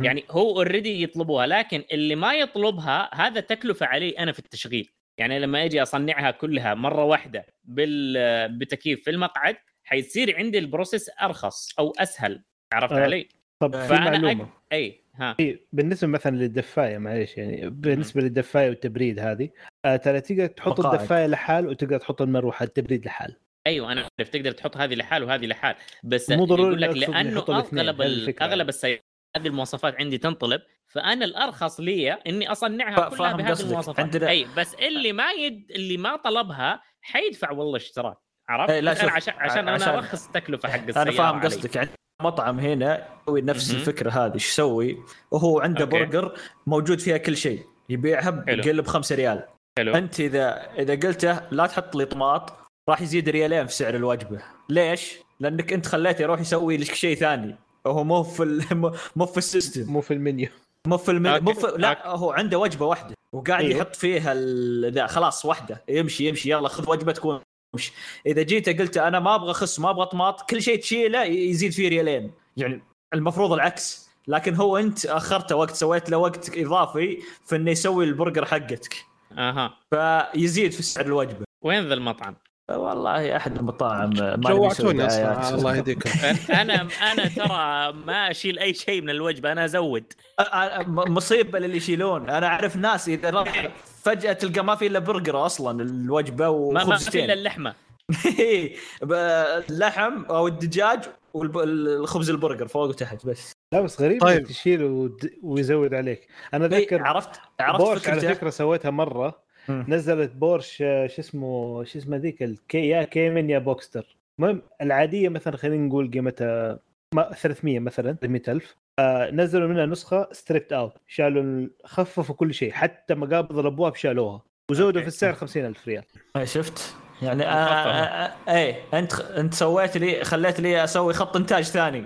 يعني هو already يطلبوها لكن اللي ما يطلبها هذا تكلفة علي أنا في التشغيل. يعني لما أجي أصنعها كلها مرة واحدة بال بتكييف في المقعد حيصير عندي ال process أرخص أو أسهل عرفت أه علي؟ طب في معلومة. أك... إي ها. بالنسبة مثلا للدفاية معلش يعني بالنسبة للدفاية والتبريد هذه آه ترى تقدر تحط مقاعد. الدفاية لحال وتقدر تحط المروحة التبريد لحال. أيوه أنا عارف تقدر تحط هذه لحال وهذه لحال. بس مو ضروري يقول لك لأنه أغلب أغلب السيارات هذه المواصفات عندي تنطلب فأنا الأرخص لي إني أصنعها كلها بهذه المواصفات عندنا... أي بس اللي ما يد اللي ما طلبها حيدفع والله اشتراك عرفت؟ أي لا شوف. عشان عشان أنا ارخص التكلفة حق السيارة أنا فاهم قصدك يعني مطعم هنا يسوي نفس م-م. الفكرة هذه إيش يسوي؟ وهو عنده okay. برجر موجود فيها كل شيء يبيعها بقل ب 5 ريال حلو أنت إذا إذا قلته لا تحط لي طماط راح يزيد ريالين في سعر الوجبة ليش؟ لأنك أنت خليته يروح يسوي لك شيء ثاني هو مو في مو في ال system. مو في المنيو. مو في المنيو. مو في لا هو عنده وجبة واحدة وقاعد أيوه. يحط فيها ذا خلاص واحدة. يمشي يمشي يلا خذ وجبتك وامشي إذا جيت قلت أنا ما أبغى خس ما أبغى طماط كل شيء تشيله يزيد فيه ريالين. يعني المفروض العكس. لكن هو أنت أخرته وقت سويت له وقت إضافي في إنه يسوي البرجر حقتك. أها. فيزيد في سعر الوجبة. وين ذا المطعم؟ والله أحد المطاعم جوعتوني أصلا الله يهديكم. أنا أنا ترى ما أشيل أي شيء من الوجبة أنا أزود. مصيبة للي يشيلون. أنا أعرف ناس إذا فجأة تلقى ما في إلا برجر أصلا الوجبة ما, ما وخبزتين. في إلا اللحمة. اللحم أو الدجاج والخبز البرجر فوق وتحت بس. لا بس غريب طيب. تشيل ود... ويزود عليك. أنا إيه، أتذكر عرفت عرفت بورش على فكرة سويتها مرة. نزلت بورش آه، شو اسمه شو اسمه ذيك ال كي يا Cayman يا Boxster. المهم العادية مثلا خلينا نقول قيمتها ما 300 مثلا 300000 آه نزلوا منها نسخة stripped out شالوا ال- خففوا كل شيء حتى مقابض الأبواب شالوها. وزودوا في السعر 50000 ريال. إيه، شفت؟ يعني آه آه آه إيه أنت أنت سويت لي خليت لي أسوي خط إنتاج ثاني.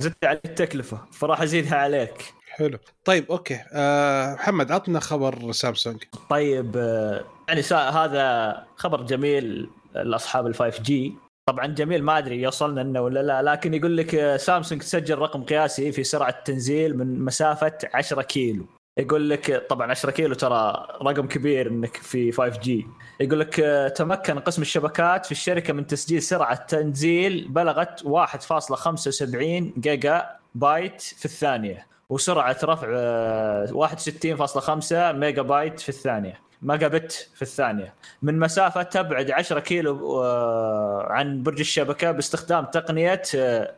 زدت على التكلفة فراح أزيدها عليك. حلو. طيب okay. آه محمد عطنا خبر سامسونج. طيب آه، يعني هذا خبر جميل لأصحاب ال 5G طبعا جميل ما أدري يوصلنا انه ولا لا لكن يقول لك آه، سامسونج تسجل رقم قياسي في سرعة تنزيل من مسافة 10 كيلو. يقول لك طبعا 10 كيلو ترى رقم كبير إنك في 5G يقول لك آه، تمكن قسم الشبكات في الشركة من تسجيل سرعة تنزيل بلغت 1.75 جيجا بايت في الثانية. وسرعة رفع آه، 61.5 ميجا بايت في الثانية ميجا بت في الثانية. من مسافة تبعد 10 كيلو آه، عن برج الشبكة باستخدام تقنية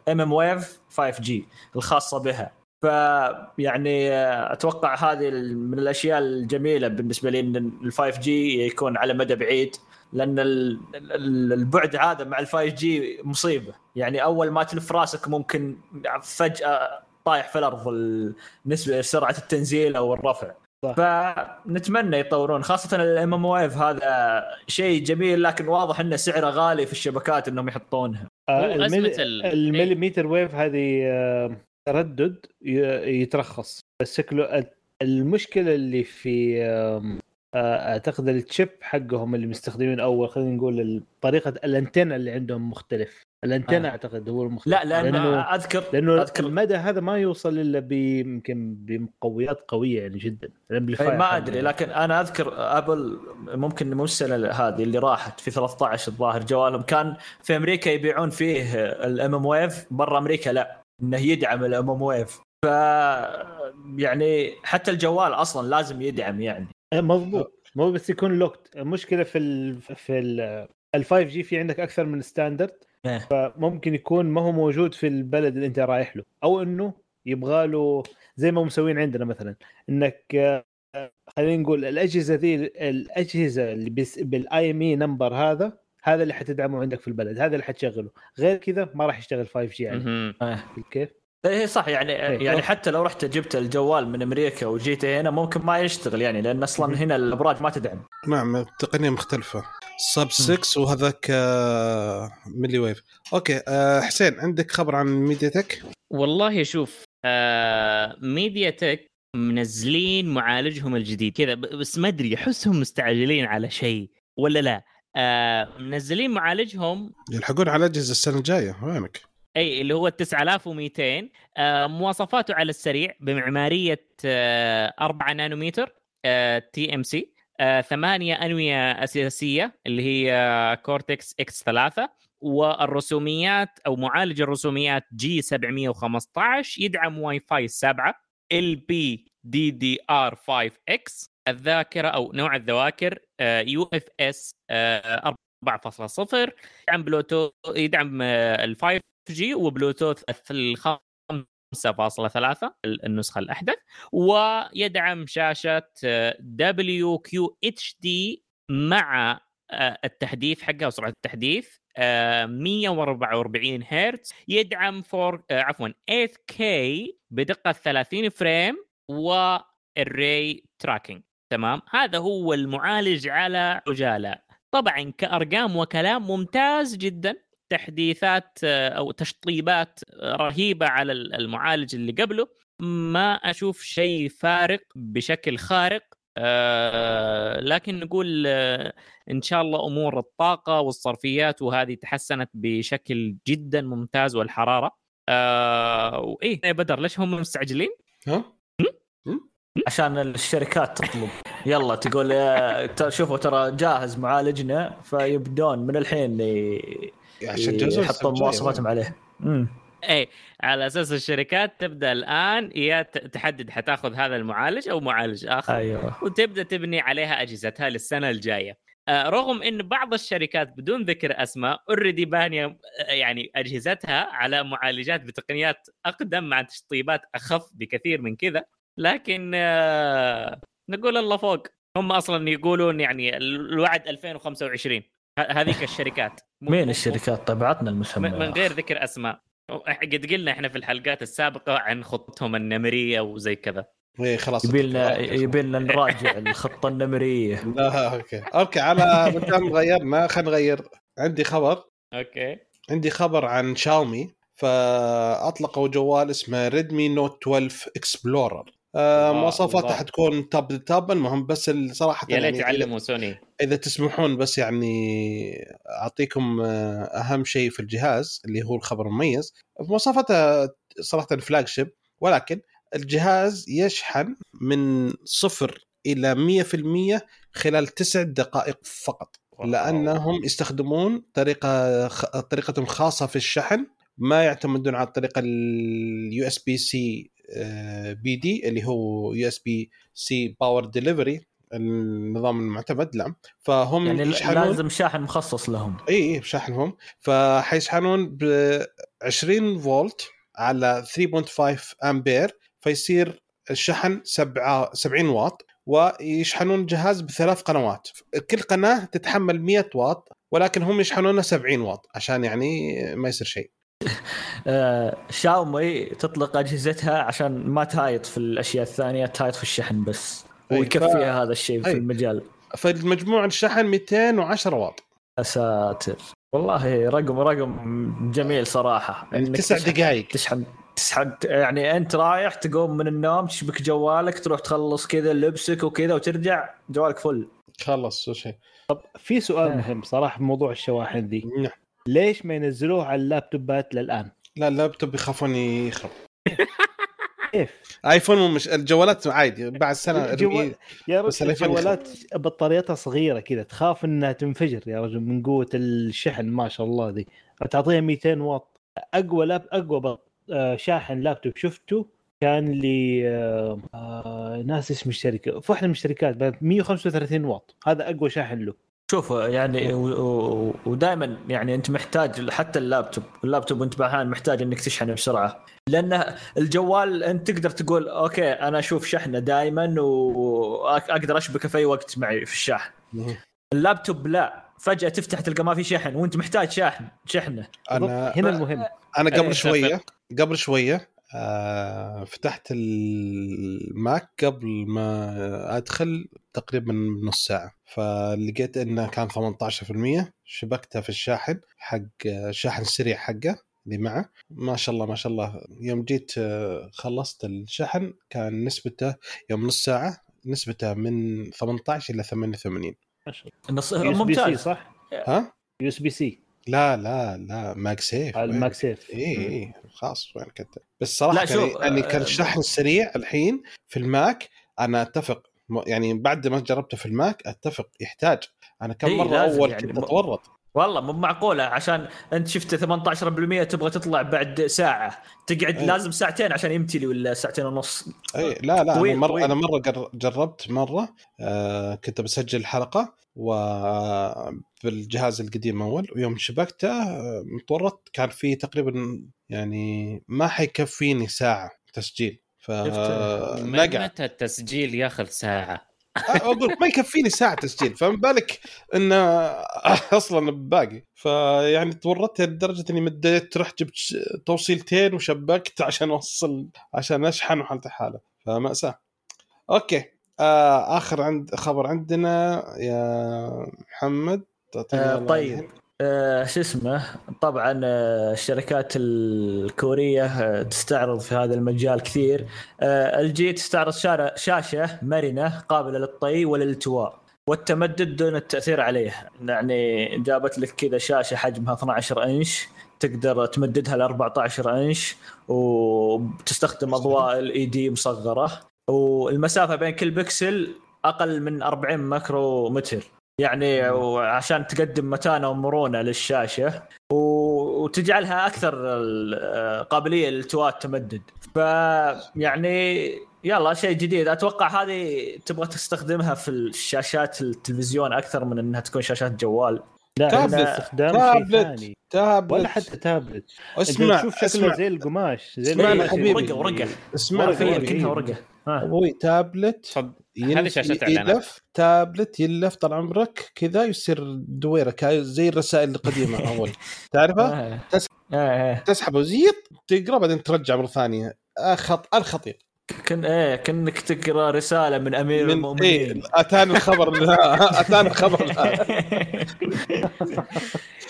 mmWave 5G الخاصة بها. فيعني آه، أتوقع هذه من الأشياء الجميلة بالنسبة لي إن ال 5G يكون على مدى بعيد لأن ال- ال- البعد هذا مع ال 5G مصيبة. يعني أول ما تلف راسك ممكن فجأة طايح في الأرض ال- نسبه سرعه التنزيل أو الرفع. صح. فنتمنى يطورون خاصة ال mmWave هذا شيء جميل لكن واضح إنه سعره غالي في الشبكات إنهم يحطونها. آه الملي... ال millimeter wave هذه آه، تردد يترخص. بس شكله ال- المشكلة اللي في آه، أعتقد ال chip حقهم اللي مستخدمين أول خلينا نقول طريقة الأنتنة اللي عندهم مختلف. الانتنة آه. أعتقد هو المختلف لا لأن لأنه اذكر لأنه اذكر المدى هذا ما يوصل إلا يمكن بمقويات قوية يعني جدا. إيه، ما. أدري لكن أنا أذكر أبل ممكن مو السنة هذه اللي راحت في 13 الظاهر جوالهم. كان في أمريكا يبيعون فيه ال mmWave برا أمريكا لا إنه يدعم ال mmWave ف يعني حتى الجوال أصلا لازم يدعم يعني. إيه، مضبوط مو بس يكون locked المشكلة في ال في ال 5G في عندك أكثر من standard. فممكن يكون ما هو موجود في البلد اللي انت رايح له أو إنه يبغى له زي ما مسوين عندنا مثلا إنك آه، خلينا نقول الأجهزة ذي الأجهزة اللي بس بال IMEI number هذا هذا اللي حتدعمه عندك في البلد هذا اللي حتشغله غير كذا ما راح يشتغل 5G يعني. إيه. كيف؟ إيه صح يعني إيه. يعني حتى لو رحت جبت الجوال من أمريكا وجيت هنا ممكن ما يشتغل يعني لأن أصلا هنا الأبراج ما تدعم نعم تقنية مختلفة sub 6 وهذاك آه، milli wave. okay آه، حسين عندك خبر عن MediaTek؟ والله شوف آه MediaTek منزلين معالجهم الجديد. كذا بس ما أدري احسهم مستعجلين على شيء ولا لا. آه منزلين معالجهم يلحقون على الاجهزه السنة الجاية وينك؟ إي اللي هو ال 9200 آه مواصفاته على السريع بمعمارية آه 4 نانومتر TSMC. ثمانية أنوية أساسية اللي هي Cortex X 3 والرسوميات أو معالج الرسوميات G 715 يدعم واي فاي 7 ال بي دي دي ار 5 إكس الذاكرة أو نوع الذواكر UFS 4.0 يدعم بلوتوث يدعم ال 5 جي وبلوتوث ال 5.3 النسخة الأحدث ويدعم شاشة WQHD مع آه، التحديث حقها وسرعة التحديث آه، 144 هرتز. يدعم four آه، عفوا 8K بدقة 30 frame وال ray tracing تمام؟ هذا هو المعالج على عجالة. طبعا كأرقام وكلام ممتاز جدا. تحديثات آه، أو تشطيبات آه، رهيبة على المعالج اللي قبله. ما أشوف شيء فارق بشكل خارق آه، لكن نقول إن شاء الله أمور الطاقة والصرفيات وهذه تحسنت بشكل جدا ممتاز والحرارة. وإيه يا بدر ليش هم مستعجلين؟ ها؟ عشان الشركات تطلب. يلا تقول ترى شوفوا ترى جاهز معالجنا فيبدون من الحين عشان يحطون الجاية. مواصفاتهم عليه. امم اي على أساس الشركات تبدأ الآن يا تحدد حتأخذ هذا المعالج أو معالج آخر أيوه. وتبدأ تبني عليها أجهزتها للسنة الجاية. آه، رغم إن بعض الشركات بدون ذكر أسماء اوريدي بانية آه، يعني أجهزتها على معالجات بتقنيات أقدم مع تشطيبات أخف بكثير من كذا لكن آه، نقول الله فوق. هم أصلا يقولون يعني الوعد 2025 هذيك الشركات. مين الشركات طبعتنا المسمى؟ من غير ذكر أسماء. قد قلنا إحنا في الحلقات السابقة عن خطتهم النمرية وزي كذا. إيه خلاص يبي لنا يبي لنا نراجع الخطة النمرية. لا أوكي. أوكي على مدام غيرنا خلينا نغير. عندي خبر. أوكي. عندي خبر عن شاومي فأطلقوا جوال اسمه Redmi Note 12 Explorer مواصفاتها حتكون top top المهم بس صراحة يا ليت يعني يعلموا سوني. إذا تسمحون بس يعني أعطيكم آه، أهم شيء في الجهاز اللي هو الخبر المميز. مواصفاتها صراحة flagship ولكن الجهاز يشحن من صفر إلى 100% خلال تسع دقائق فقط. لأنهم يستخدمون طريقة طريقتهم خاصة في الشحن ما يعتمدون على الطريقة ال USB-C PD اللي هو USB-C Power Delivery النظام المعتمد لا فهم يعني يشحنون لازم شاحن مخصص لهم. إي إي شاحنهم فحيشحنون ب 20 فولت على 3.5 آمبير فيصير الشحن 70 واط ويشحنون الجهاز بثلاث قنوات. كل قناة تتحمل 100 واط ولكن هم يشحنونها 70 واط عشان يعني ما يصير شيء. آه، شاومي تطلق أجهزتها عشان ما تهايط في الأشياء الثانية تهايط في الشحن بس. ويكفيها هذا الشيء في المجال. فالمجموع الشحن 210 واط. يا ساتر والله رقم رقم جميل صراحة. يعني تسع دقائق تشحن تسحب يعني أنت رايح تقوم من النوم تشبك جوالك تروح تخلص كذا لبسك وكذا وترجع جوالك فل. خلص شيء طب في سؤال آه. مهم صراحة بموضوع الشواحن ذي. نعم. ليش ما ينزلوه على اللابتوبات للآن؟ لا اللابتوب يخافون يخرب. كيف؟ آيفون مش الجوالات عادي بعد سنة جوال... يا رجل الجوالات بطاريتها صغيرة كذا تخاف إنها تنفجر يا رجل من قوة الشحن ما شاء الله دي تعطيها 200 واط. أقوى لاب أقوى آه، شاحن لابتوب شفته كان لي آه, آه، ناس اسم الشركة في واحدة من الشركات 135 واط. هذا أقوى شاحن له. شوف يعني ودائما يعني أنت محتاج حتى اللابتوب اللابتوب انت بعدين محتاج إنك تشحنه بسرعة. لأن الجوال أنت تقدر تقول أوكي أنا أشوف شحنة دائما واقدر أشبكه في أي وقت معي في الشاحن. اللابتوب لا فجأة تفتح تلقى ما في شحن وأنت محتاج شاحن شحنة. أنا هنا المهم. أنا قبل إيه، شوية قبل شوية آه فتحت ال Mac قبل ما أدخل تقريبا نص ساعة فلقيت إنه كان 18% شبكته في الشاحن حق الشاحن السريع حقه اللي معه. ما شاء الله ما شاء الله. يوم جيت آه، خلصت الشحن كان نسبته يوم نص ساعة نسبته من 18 إلى 88 نص ممتاز. صح؟ ها؟ USB-C. لا لا لا MagSafe. ال MagSafe. اي اي خلاص وين كنت بس صراحة لا شو يعني كان الشحن السريع الحين في ال Mac أنا أتفق. يعني بعد ما جربته في ال Mac أتفق. يحتاج. أنا كم مرة أول يعني كنت أتورط. والله مو معقولة عشان أنت شفت 18% تبغى تطلع بعد ساعة. تقعد أيه. لازم ساعتين عشان يمتلي ولا ساعتين ونص. اي لا لا طويل أنا مرة طويل. أنا مرة جربت مرة آه كنت بسجل حلقة وبالجهاز القديم أول ويوم شبكته آه، متورط كان في تقريبا يعني ما حيكفيني ساعة تسجيل. ف متى التسجيل ياخذ ساعة؟ أقول ما يكفيني ساعة تسجيل فما بالك انه أصلا باقي. فيعني تورطت لدرجة إني مديت رحت جبت توصيلتين وشبكت عشان أوصل عشان أشحن وحالته حالة. فماساه أوكي. آه آخر عند خبر عندنا يا محمد آه طيب. آه شو اسمه؟ طبعا آه الشركات الكورية آه تستعرض في هذا المجال كثير. آه LG تستعرض شاشة مرنة قابلة للطي وللالتواء والتمدد دون التأثير عليه. يعني جابت لك كذا شاشة حجمها 12 إنش تقدر تمددها ل 14 إنش وتستخدم أضواء LED مصغرة. والمسافة بين كل بكسل أقل من 40 ماكرو متر يعني وعشان تقدم متانة ومرونة للشاشة وتجعلها أكثر قابلية للتواء التمدد فيعني يلا شيء جديد. أتوقع هذه تبغى تستخدمها في الشاشات التلفزيون أكثر من إنها تكون شاشات جوال. لا تابلت. استخدام تابلت. شيء ثاني. تابلت. ولا حتى تابلت. اسمع تشوف شكله اسمع. زي القماش زي القماش. حبيبي. ورقة ورقة. اسمع حبيبي. كأنها ورقه. أبوي تابلت. صد هذه. يلف تابلت يلف طال عمرك كذا يصير دويرة كا- زي الرسائل القديمة أول تعرفها؟ آه. تس- آه، آه. تسحبه زيط تقرأ بعدين ترجع مرة ثانية اخط الخطير كن إيه كأنك تقرأ رسالة من أمير من إيه المؤمنين أتاني الخبر لا أتاني الخبر لا.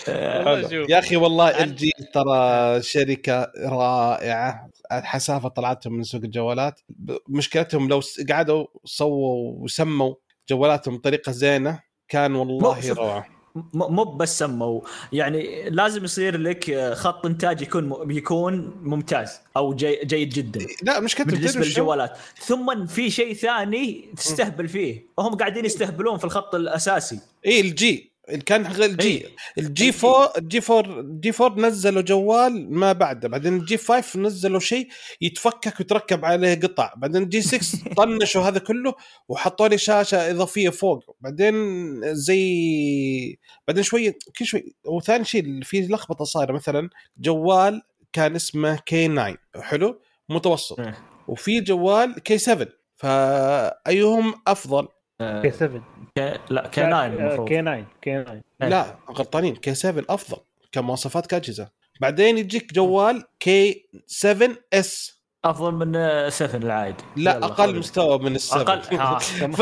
يا أخي والله أنا- ال جي ترى شركة رائعة الحسافه طلعتهم من سوق الجوالات. مشكلتهم لو قعدوا سووا وسموا جوالاتهم بطريقة زينة كان والله. روعة. مو بس سموا. يعني لازم يصير لك خط إنتاج يكون يكون ممتاز أو جي جيد جدا. لا مشكلتهم بالنسبة؟ للجوالات ثم في شيء ثاني تستهبل فيه. وهم قاعدين يستهبلون في الخط الأساسي. إي LG. كان غير LG إيه. ال G 4 ال G 4 ال G 4 نزلوا جوال ما بعده بعدين ال G 5 نزلوا شيء يتفكك ويتركب عليه قطع بعدين ال G 6 طنشوا هذا كله وحطوا لي شاشة إضافية فوق بعدين زي بعدين شوية كل شوي. وثاني شيء في لخبطة صايرة مثلا جوال كان اسمه K 9 حلو؟ متوسط. إيه. وفي جوال K 7 فأيهم أفضل. K 7 ك... لا K 9 المفروض. K 9 K 9 إيه. لا غلطانين. K 7 أفضل كمواصفات كأجهزة. بعدين يجيك جوال K 7 S أفضل من 7 العادي. لا أقل. مستوى من السبع أقل آه. ف...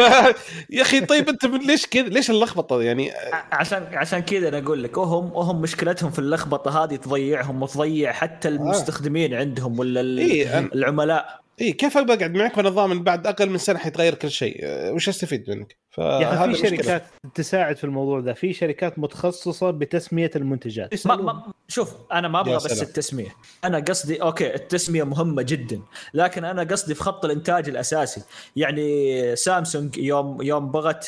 يا أخي طيب أنت من ليش كذا؟ ليش اللخبطة يعني عشان عشان كذا أنا أقول لك وهم وهم مشكلتهم في اللخبطة هذه تضيعهم وتضيع حتى المستخدمين عندهم ولا ال- إيه، أنا- العملاء. اي كيف بقعد معك بنظام من بعد أقل من سنة حيتغير كل شيء وش أستفيد منك؟ يا فهذا أخي في. شركات تساعد في الموضوع ده في شركات متخصصة بتسمية المنتجات ما ما شوف أنا ما أبغى بس. التسمية أنا قصدي أوكي التسمية مهمة جدا لكن أنا قصدي في خط الإنتاج الأساسي يعني سامسونج يوم يوم بغت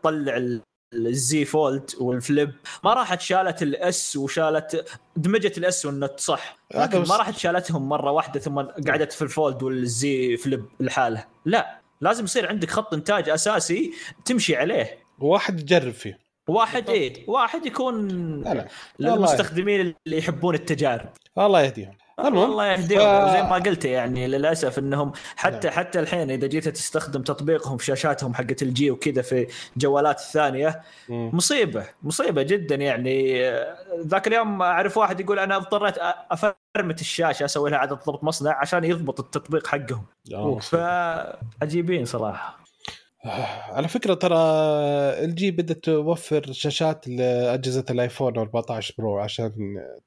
تطلع ال- ال Z Fold وال Flip. ما راحت شالت ال S وشالت دمجت ال S وال Note صح. هذا لكن ما راحت شالتهم مرة واحدة ثم قعدت في ال Fold وال Z Flip لحاله لا لازم يصير عندك خط إنتاج أساسي تمشي عليه. واحد يجرب فيه. واحد إيه واحد يكون لا لا. للمستخدمين اللي يحبون التجارب. الله يهديهم. المهم الله يهديهم ف- زي ما قلت يعني للأسف إنهم حتى نعم. حتى الحين إذا جيت تستخدم تطبيقهم في شاشاتهم حقت الجي وكذا في جوالات الثانية. مصيبة مصيبة جدا يعني ذاك اليوم أعرف واحد يقول أنا اضطريت أفرمت الشاشة أسوي لها عدد ضبط مصنع عشان يضبط التطبيق حقهم. فعجيبين صراحة على فكرة ترى LG بدأت توفر شاشات لأجهزة الآيفون 14 Pro عشان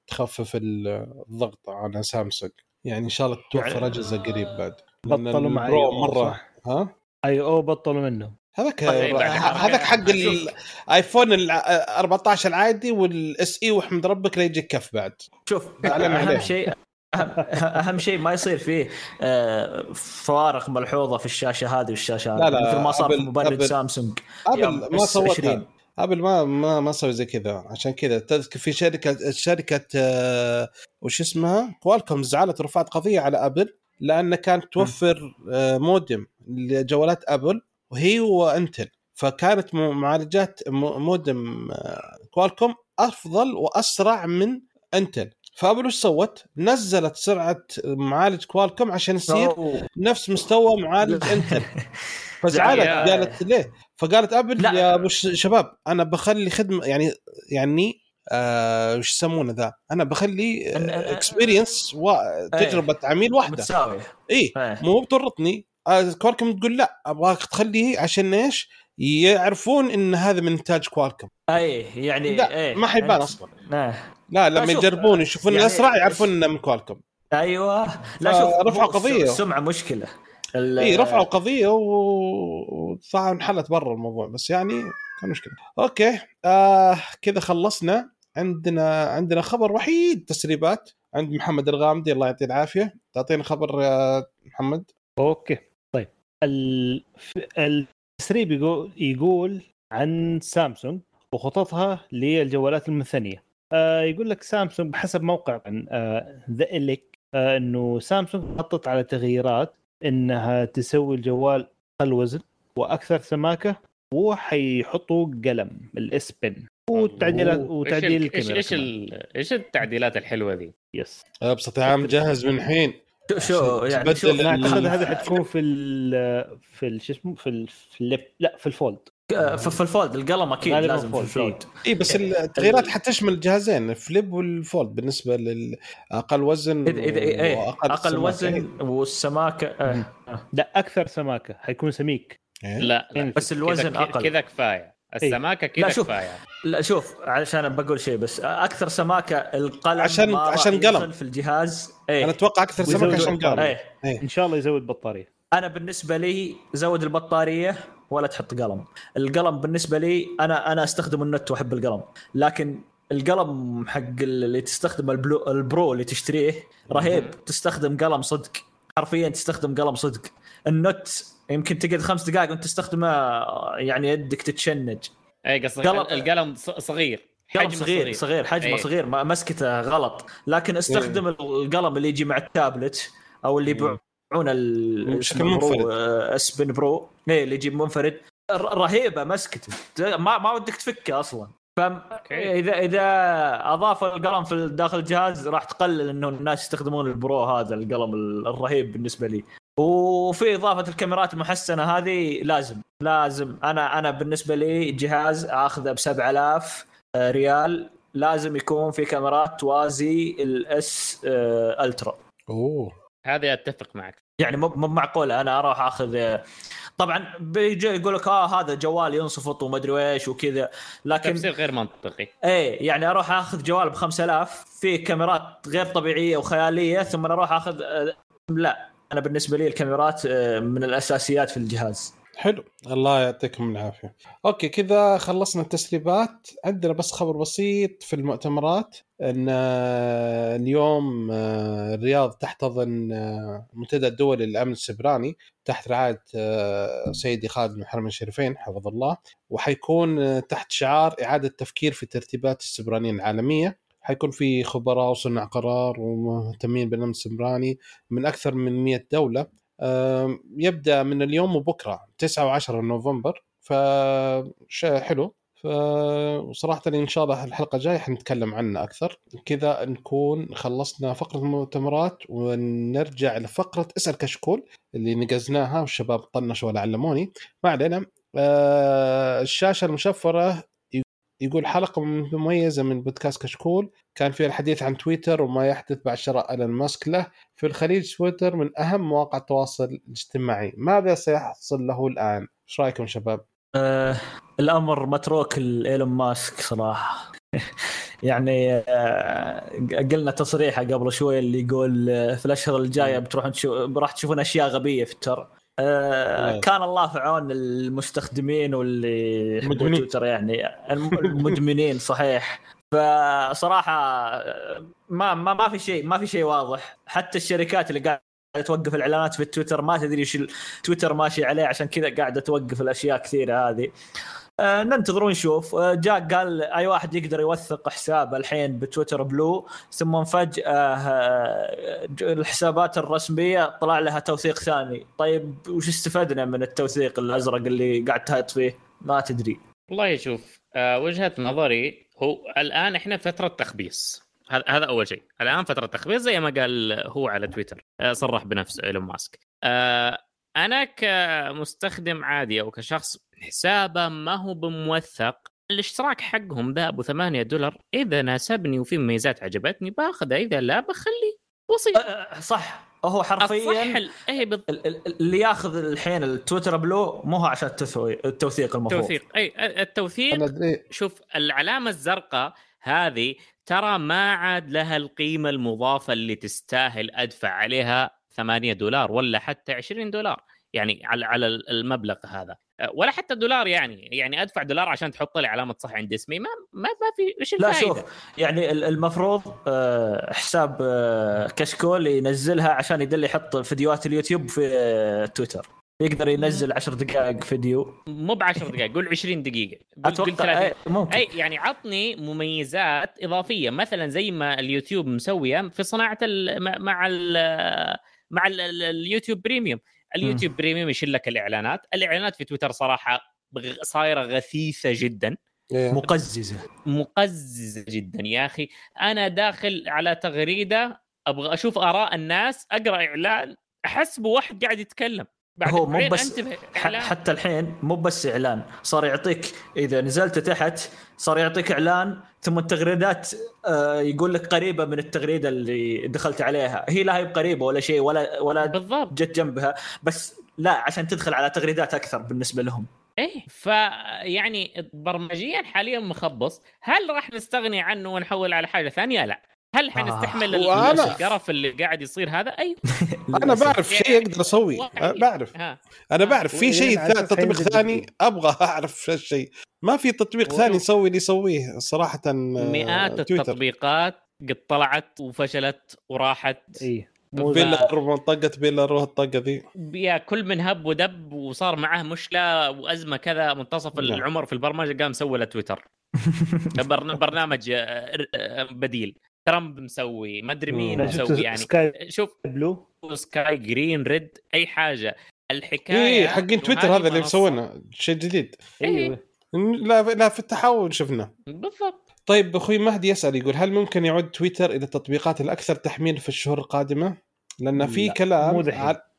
تخفف الضغط على سامسونج يعني إن شاء الله توفر يعني- أجهزة قريب بعد بطلوا مع BOE مرة صح؟ ها أي أو بطلوا منه هذاك طيب، هذاك حق. الآيفون ال 14 العادي وال SE وأحمد ربك لا يجيك كف بعد شوف. أهم شيء اهم شيء ما يصير فيه آه، فوارق ملحوظة في الشاشة هذه والشاشة هذه لا، لا، مثل ما صار في مبرد أبل- سامسونج أبل ما 20. أبل ما ما ما سوي زي كذا عشان كذا تذكر في شركه شركة آه، وش اسمها؟ كوالكوم زعلت ورفعت قضية على أبل لأن كانت توفر آه، مودم لجوالات أبل وهي وإنتل. فكانت معالجات مودم آه، كوالكوم أفضل وأسرع من إنتل. فابل وش سوت؟ نزلت سرعة معالج كوالكوم عشان يصير. نفس مستوى معالج إنتل فزعلت قالت ليه؟ فقالت أبل لا. يا أبو شباب أنا بخلي خدمه يعني يعني آه وش يسمونه ذا؟ أنا بخلي experience وتجربه عميل واحدة متساوية إي. مو بتورطني آه، كوالكم تقول لا أبغاك تخليه عشان إيش؟ يعرفون إن هذا من إنتاج كوالكم أي يعني لا إيه. ما حيبان أصلا آه. لا لما يجربون يشوفون يعني- الاسرع يعرفون إنه من Qualcomm أيوه. لا آه، شوف رفعوا هو قضية. السمعه مشكلة. إي رفعوا قضية و- وصار انحلت برا الموضوع بس يعني كان مشكلة. okay آه كذا خلصنا. عندنا عندنا خبر وحيد تسريبات. عند محمد الغامدي الله يعطيه العافية. تعطينا خبر يا محمد. okay طيب. التسريب يقول يقول عن سامسونج وخططها للجوالات المثنية. آه يقول لك سامسونج بحسب موقع The آه Elec آه إنه سامسونج حطت على تغييرات إنها تسوي الجوال أقل وزن وأكثر سماكة وحيحطوا قلم ال S Pen وتعديلات وتعديل إيش إيش إيش التعديلات الحلوة ذي؟ yes. ابسط عام جهز من الحين شو يعني شو اعتقد هذه حتكون في ال في شو اسمه؟ في ال Flip لا في الفولد. في الفولد القلم أكيد لازم في ال Fold اي بس التغييرات حتشمل الجهازين ال Flip وال Fold بالنسبة للاقل وزن اذا اذا إيه أقل وزن والسماكة آه. لا أكثر سماكة حيكون سميك. إيه؟ لا, لا بس الوزن أقل. كذا كفاية. السماكة كذا لا شوف كفاية. لا شوف علشان بقول شيء بس أكثر سماكة القلم عشان عشان قلم. في الجهاز إيه. أنا أتوقع أكثر سماكة عشان قلم. إيه. إيه. إن شاء الله يزود بطارية. أنا بالنسبة لي زود البطارية ولا تحط قلم. القلم بالنسبة لي أنا أنا استخدم ال Note واحب القلم. لكن القلم حق اللي تستخدم البلو ال Pro اللي تشتريه رهيب. تستخدم قلم صدق. حرفيا تستخدم قلم صدق. ال Note يمكن تقعد خمس دقائق وأنت تستخدمه يعني يدك تتشنج. اي قصدك القلم صغير. حجم صغير صغير, صغير حجمه أي. صغير مسكته غلط. لكن استخدم أي. القلم اللي يجي مع التابلت أو اللي يبيعون بشكل منفرد S Pen Pro. إيه اللي يجيب منفرد. رهيبة مسكته ما ما ودك تفكه أصلا. فاذا اذا أضاف القلم في داخل الجهاز راح تقلل إنه الناس يستخدمون ال Pro هذا القلم الرهيب بالنسبة لي. وفي إضافة الكاميرات المحسنة هذه لازم لازم. أنا أنا بالنسبة لي جهاز آخذه ب 7000 آه، ريال. لازم يكون في كاميرات توازي ال S آه، Ultra أوه. هذه أتفق معك. يعني مو معقول أنا أروح أخذ طبعا بيجي يقول لك آه هذا جوال ينصفط وما ادري إيش وكذا. لكن تفسير غير منطقي. إيه يعني أروح آخذ جوال ب 5000 فيه كاميرات غير طبيعية وخيالية ثم أروح آخذ آه، لا أنا بالنسبة لي الكاميرات آه، من الأساسيات في الجهاز. حلو. الله يعطيكم العافية. أوكي كذا خلصنا التسريبات. عندنا بس خبر بسيط في المؤتمرات. إن آه، اليوم آه، الرياض تحتضن منتدى الدولي للأمن السبراني تحت رعاية سيدي خالد بن حرمين الشريفين حفظه الله وحيكون تحت شعار إعادة تفكير في ترتيبات السبرانيين العالمية. حيكون في خبراء وصناع قرار ومهتمين بالأمن السبراني من أكثر من 100 دولة. يبدأ من اليوم وبكرة 9 و10 نوفمبر. فشيء حلو. فصراحة إن شاء الله الحلقة الجاية حنتكلم عنه أكثر. كذا نكون خلصنا فقرة المؤتمرات ونرجع لفقرة اسأل كشكول اللي نقزناها والشباب طنشوا ولا علموني ما علينا. آه الشاشة المشفرة يقول حلقة مميزة من بودكاست كشكول. كان فيها الحديث عن تويتر وما يحدث بعد شراء ألان ماسك له. في الخليج تويتر من أهم مواقع التواصل الاجتماعي. ماذا سيحصل له الآن؟ إيش رأيكم شباب؟ آه الأمر متروك لإيلون ماسك صراحة. يعني آه قلنا تصريحه قبل شوي اللي يقول آه، في الأشهر الجاية بتروحون تشوف راح تشوفون أشياء غبية في التر آه كان الله في عون المستخدمين واللي تويتر يعني. المدمنين صحيح. فصراحة ما ما ما في شيء ما في شيء واضح. حتى الشركات اللي قاعدة توقف الإعلانات في تويتر. ما تدري إيش تويتر ماشي عليه عشان كذا قاعدة توقف الأشياء كثيرة هذه. آه ننتظر ونشوف. آه جاء قال أي واحد يقدر يوثق حسابه الحين بتويتر بلو. ثم فجأة آه الحسابات الرسمية طلع لها توثيق ثاني. طيب وش استفدنا من التوثيق الأزرق اللي قاعد تهت فيه؟ ما تدري. والله شوف آه وجهة نظري هو الآن إحنا فترة تخبيص. هذا أول شيء. الآن فترة تخبيص زي ما قال هو على تويتر. آه، صرح بنفسه إيلون ماسك. آه أنا كمستخدم عادي أو كشخص حسابه ما هو بموثق الاشتراك حقهم ذا ابو 8 دولار. إذا ناسبني وفي مميزات عجبتني باخذها إذا لا بخليه بسيط صح. هو حرفيا. اي بال... اللي ياخذ الحين التويتر Blue مو هو عشان التوثيق المفروض. التوثيق اي التوثيق شوف العلامة الزرقاء هذه ترى ما عاد لها القيمة المضافة اللي تستاهل أدفع عليها 8 دولار ولا حتى 20 دولار يعني على على المبلغ هذا. ولا حتى دولار يعني يعني أدفع دولار عشان تحط لي علامة صح عند اسمي ما ما, ما في إيش الفائده لا شوف يعني المفروض آه، حساب آه، كشكول ينزلها عشان يدل يحط فيديوهات اليوتيوب في تويتر. يقدر ينزل 10 دقائق فيديو. مو ب 10 دقائق قول 20 دقيقة. قول قول أتوقع 30 أي ممكن. أي يعني عطني مميزات إضافية مثلا زي ما اليوتيوب مسوية في صناعة ال مع مع ال مع ال ال ال YouTube Premium. ال YouTube Premium يشيل لك الإعلانات. الإعلانات في تويتر صراحة صايرة غثيثة جدا. إيه. مقززة. مقززة جدا يا أخي. أنا داخل على تغريدة أبغى أشوف آراء الناس أقرأ إعلان أحس بواحد قاعد يتكلم. بعد هو مو بس. حتى الحين مو بس إعلان صار يعطيك إذا نزلت تحت صار يعطيك إعلان ثم التغريدات آه، يقول لك قريبة من التغريدة اللي دخلت عليها. هي لا هي قريبه ولا شيء ولا ولا بالضبط. جت جنبها بس لا عشان تدخل على تغريدات أكثر بالنسبة لهم. إيه فيعني برمجيا حاليا مخبص. هل راح نستغني عنه ونحول على حاجة ثانية؟ لا. هل حنستحمل وأنا- القرف اللي قاعد يصير هذا؟ أيوه. أنا. بعرف شيء أقدر أسويه. أنا بعرف. ها. أنا بعرف. في شيء تطبيق ثاني جديد. أبغى أعرف شو الشيء ما في تطبيق و- ثاني يسوي اللي يسويه صراحة آه، مئات تويتر. التطبيقات قد طلعت وفشلت وراحت. إي مو بيلر منطقه بيلر والطقة ذي. يا كل من هب ودب وصار معاه مشكلة وأزمة كذا منتصف نعم. العمر في البرمجة قام سوى له تويتر برن- برنامج آه، آه، بديل. ترامب مسوي ما أدري مين مسوي يعني سكاي شوف بلو؟ سكاي جرين ريد أي حاجة. الحكاية اي حقين تويتر هذا اللي مسوينا شيء جديد. أيوه. لا لا في التحول شفنا. بالضبط. طيب أخوي مهدي يسأل يقول هل ممكن يعود تويتر إلى التطبيقات الأكثر تحميل في الشهور القادمة؟ لأن في لا، كلام مو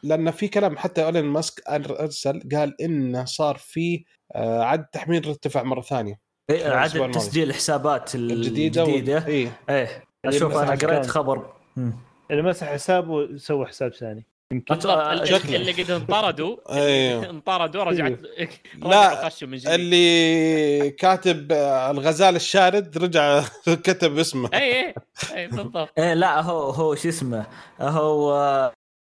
لأن في كلام حتى إيلون ماسك أرسل قال إنه صار في آه، عدد تحميل ارتفع مرة ثانية. إيه، عدد. تسجيل الحسابات الجديدة الجديدة. اي إيه. اللي أشوف أنا قريت خبر. اللي مسح حسابه سوى حساب ثاني. يمكن. شكله. اللي قد انطردوا. أيوه. انطردوا رجعت لا، رجعوا خشوا من جديد. اللي كاتب آه، الغزال الشارد رجع كتب اسمه. اي اي اي بالضبط. إيه لا هو هو شو اسمه هو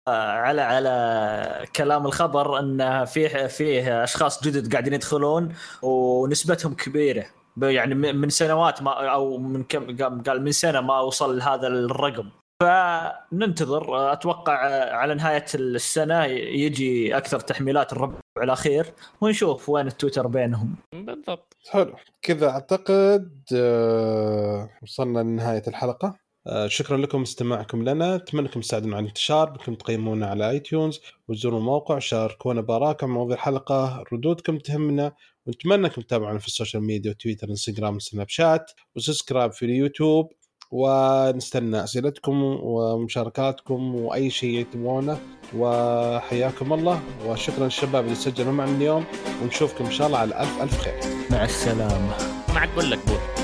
آه، على على كلام الخبر ان فيه فيه أشخاص جدد قاعدين يدخلون ونسبتهم كبيرة. يعني من من سنوات ما أو من كم قام- قال من سنة ما وصل هذا الرقم. فننتظر. أتوقع على نهاية السنة يجي أكثر تحميلات الربع الأخير ونشوف وين التويتر بينهم. بالضبط. حلو. كذا أعتقد آه، وصلنا لنهاية الحلقة. آه، شكرا لكم استماعكم لنا. أتمنى انكم تساعدونا على الانتشار بأنكم تقيمونا على iTunes وتزوروا الموقع شاركونا باراءكم مواضيع الحلقة ردودكم تهمنا. ونتمنى انكم تتابعونا في ال social media تويتر إنستغرام سناب شات و subscribe في اليوتيوب. ونستنى أسئلتكم ومشاركاتكم وأي شيء تبغونه. وحياكم الله. وشكرا للشباب اللي سجلوا معنا اليوم. ونشوفكم إن شاء الله على ألف ألف خير. مع السلامة. ما عاد بقول لك بود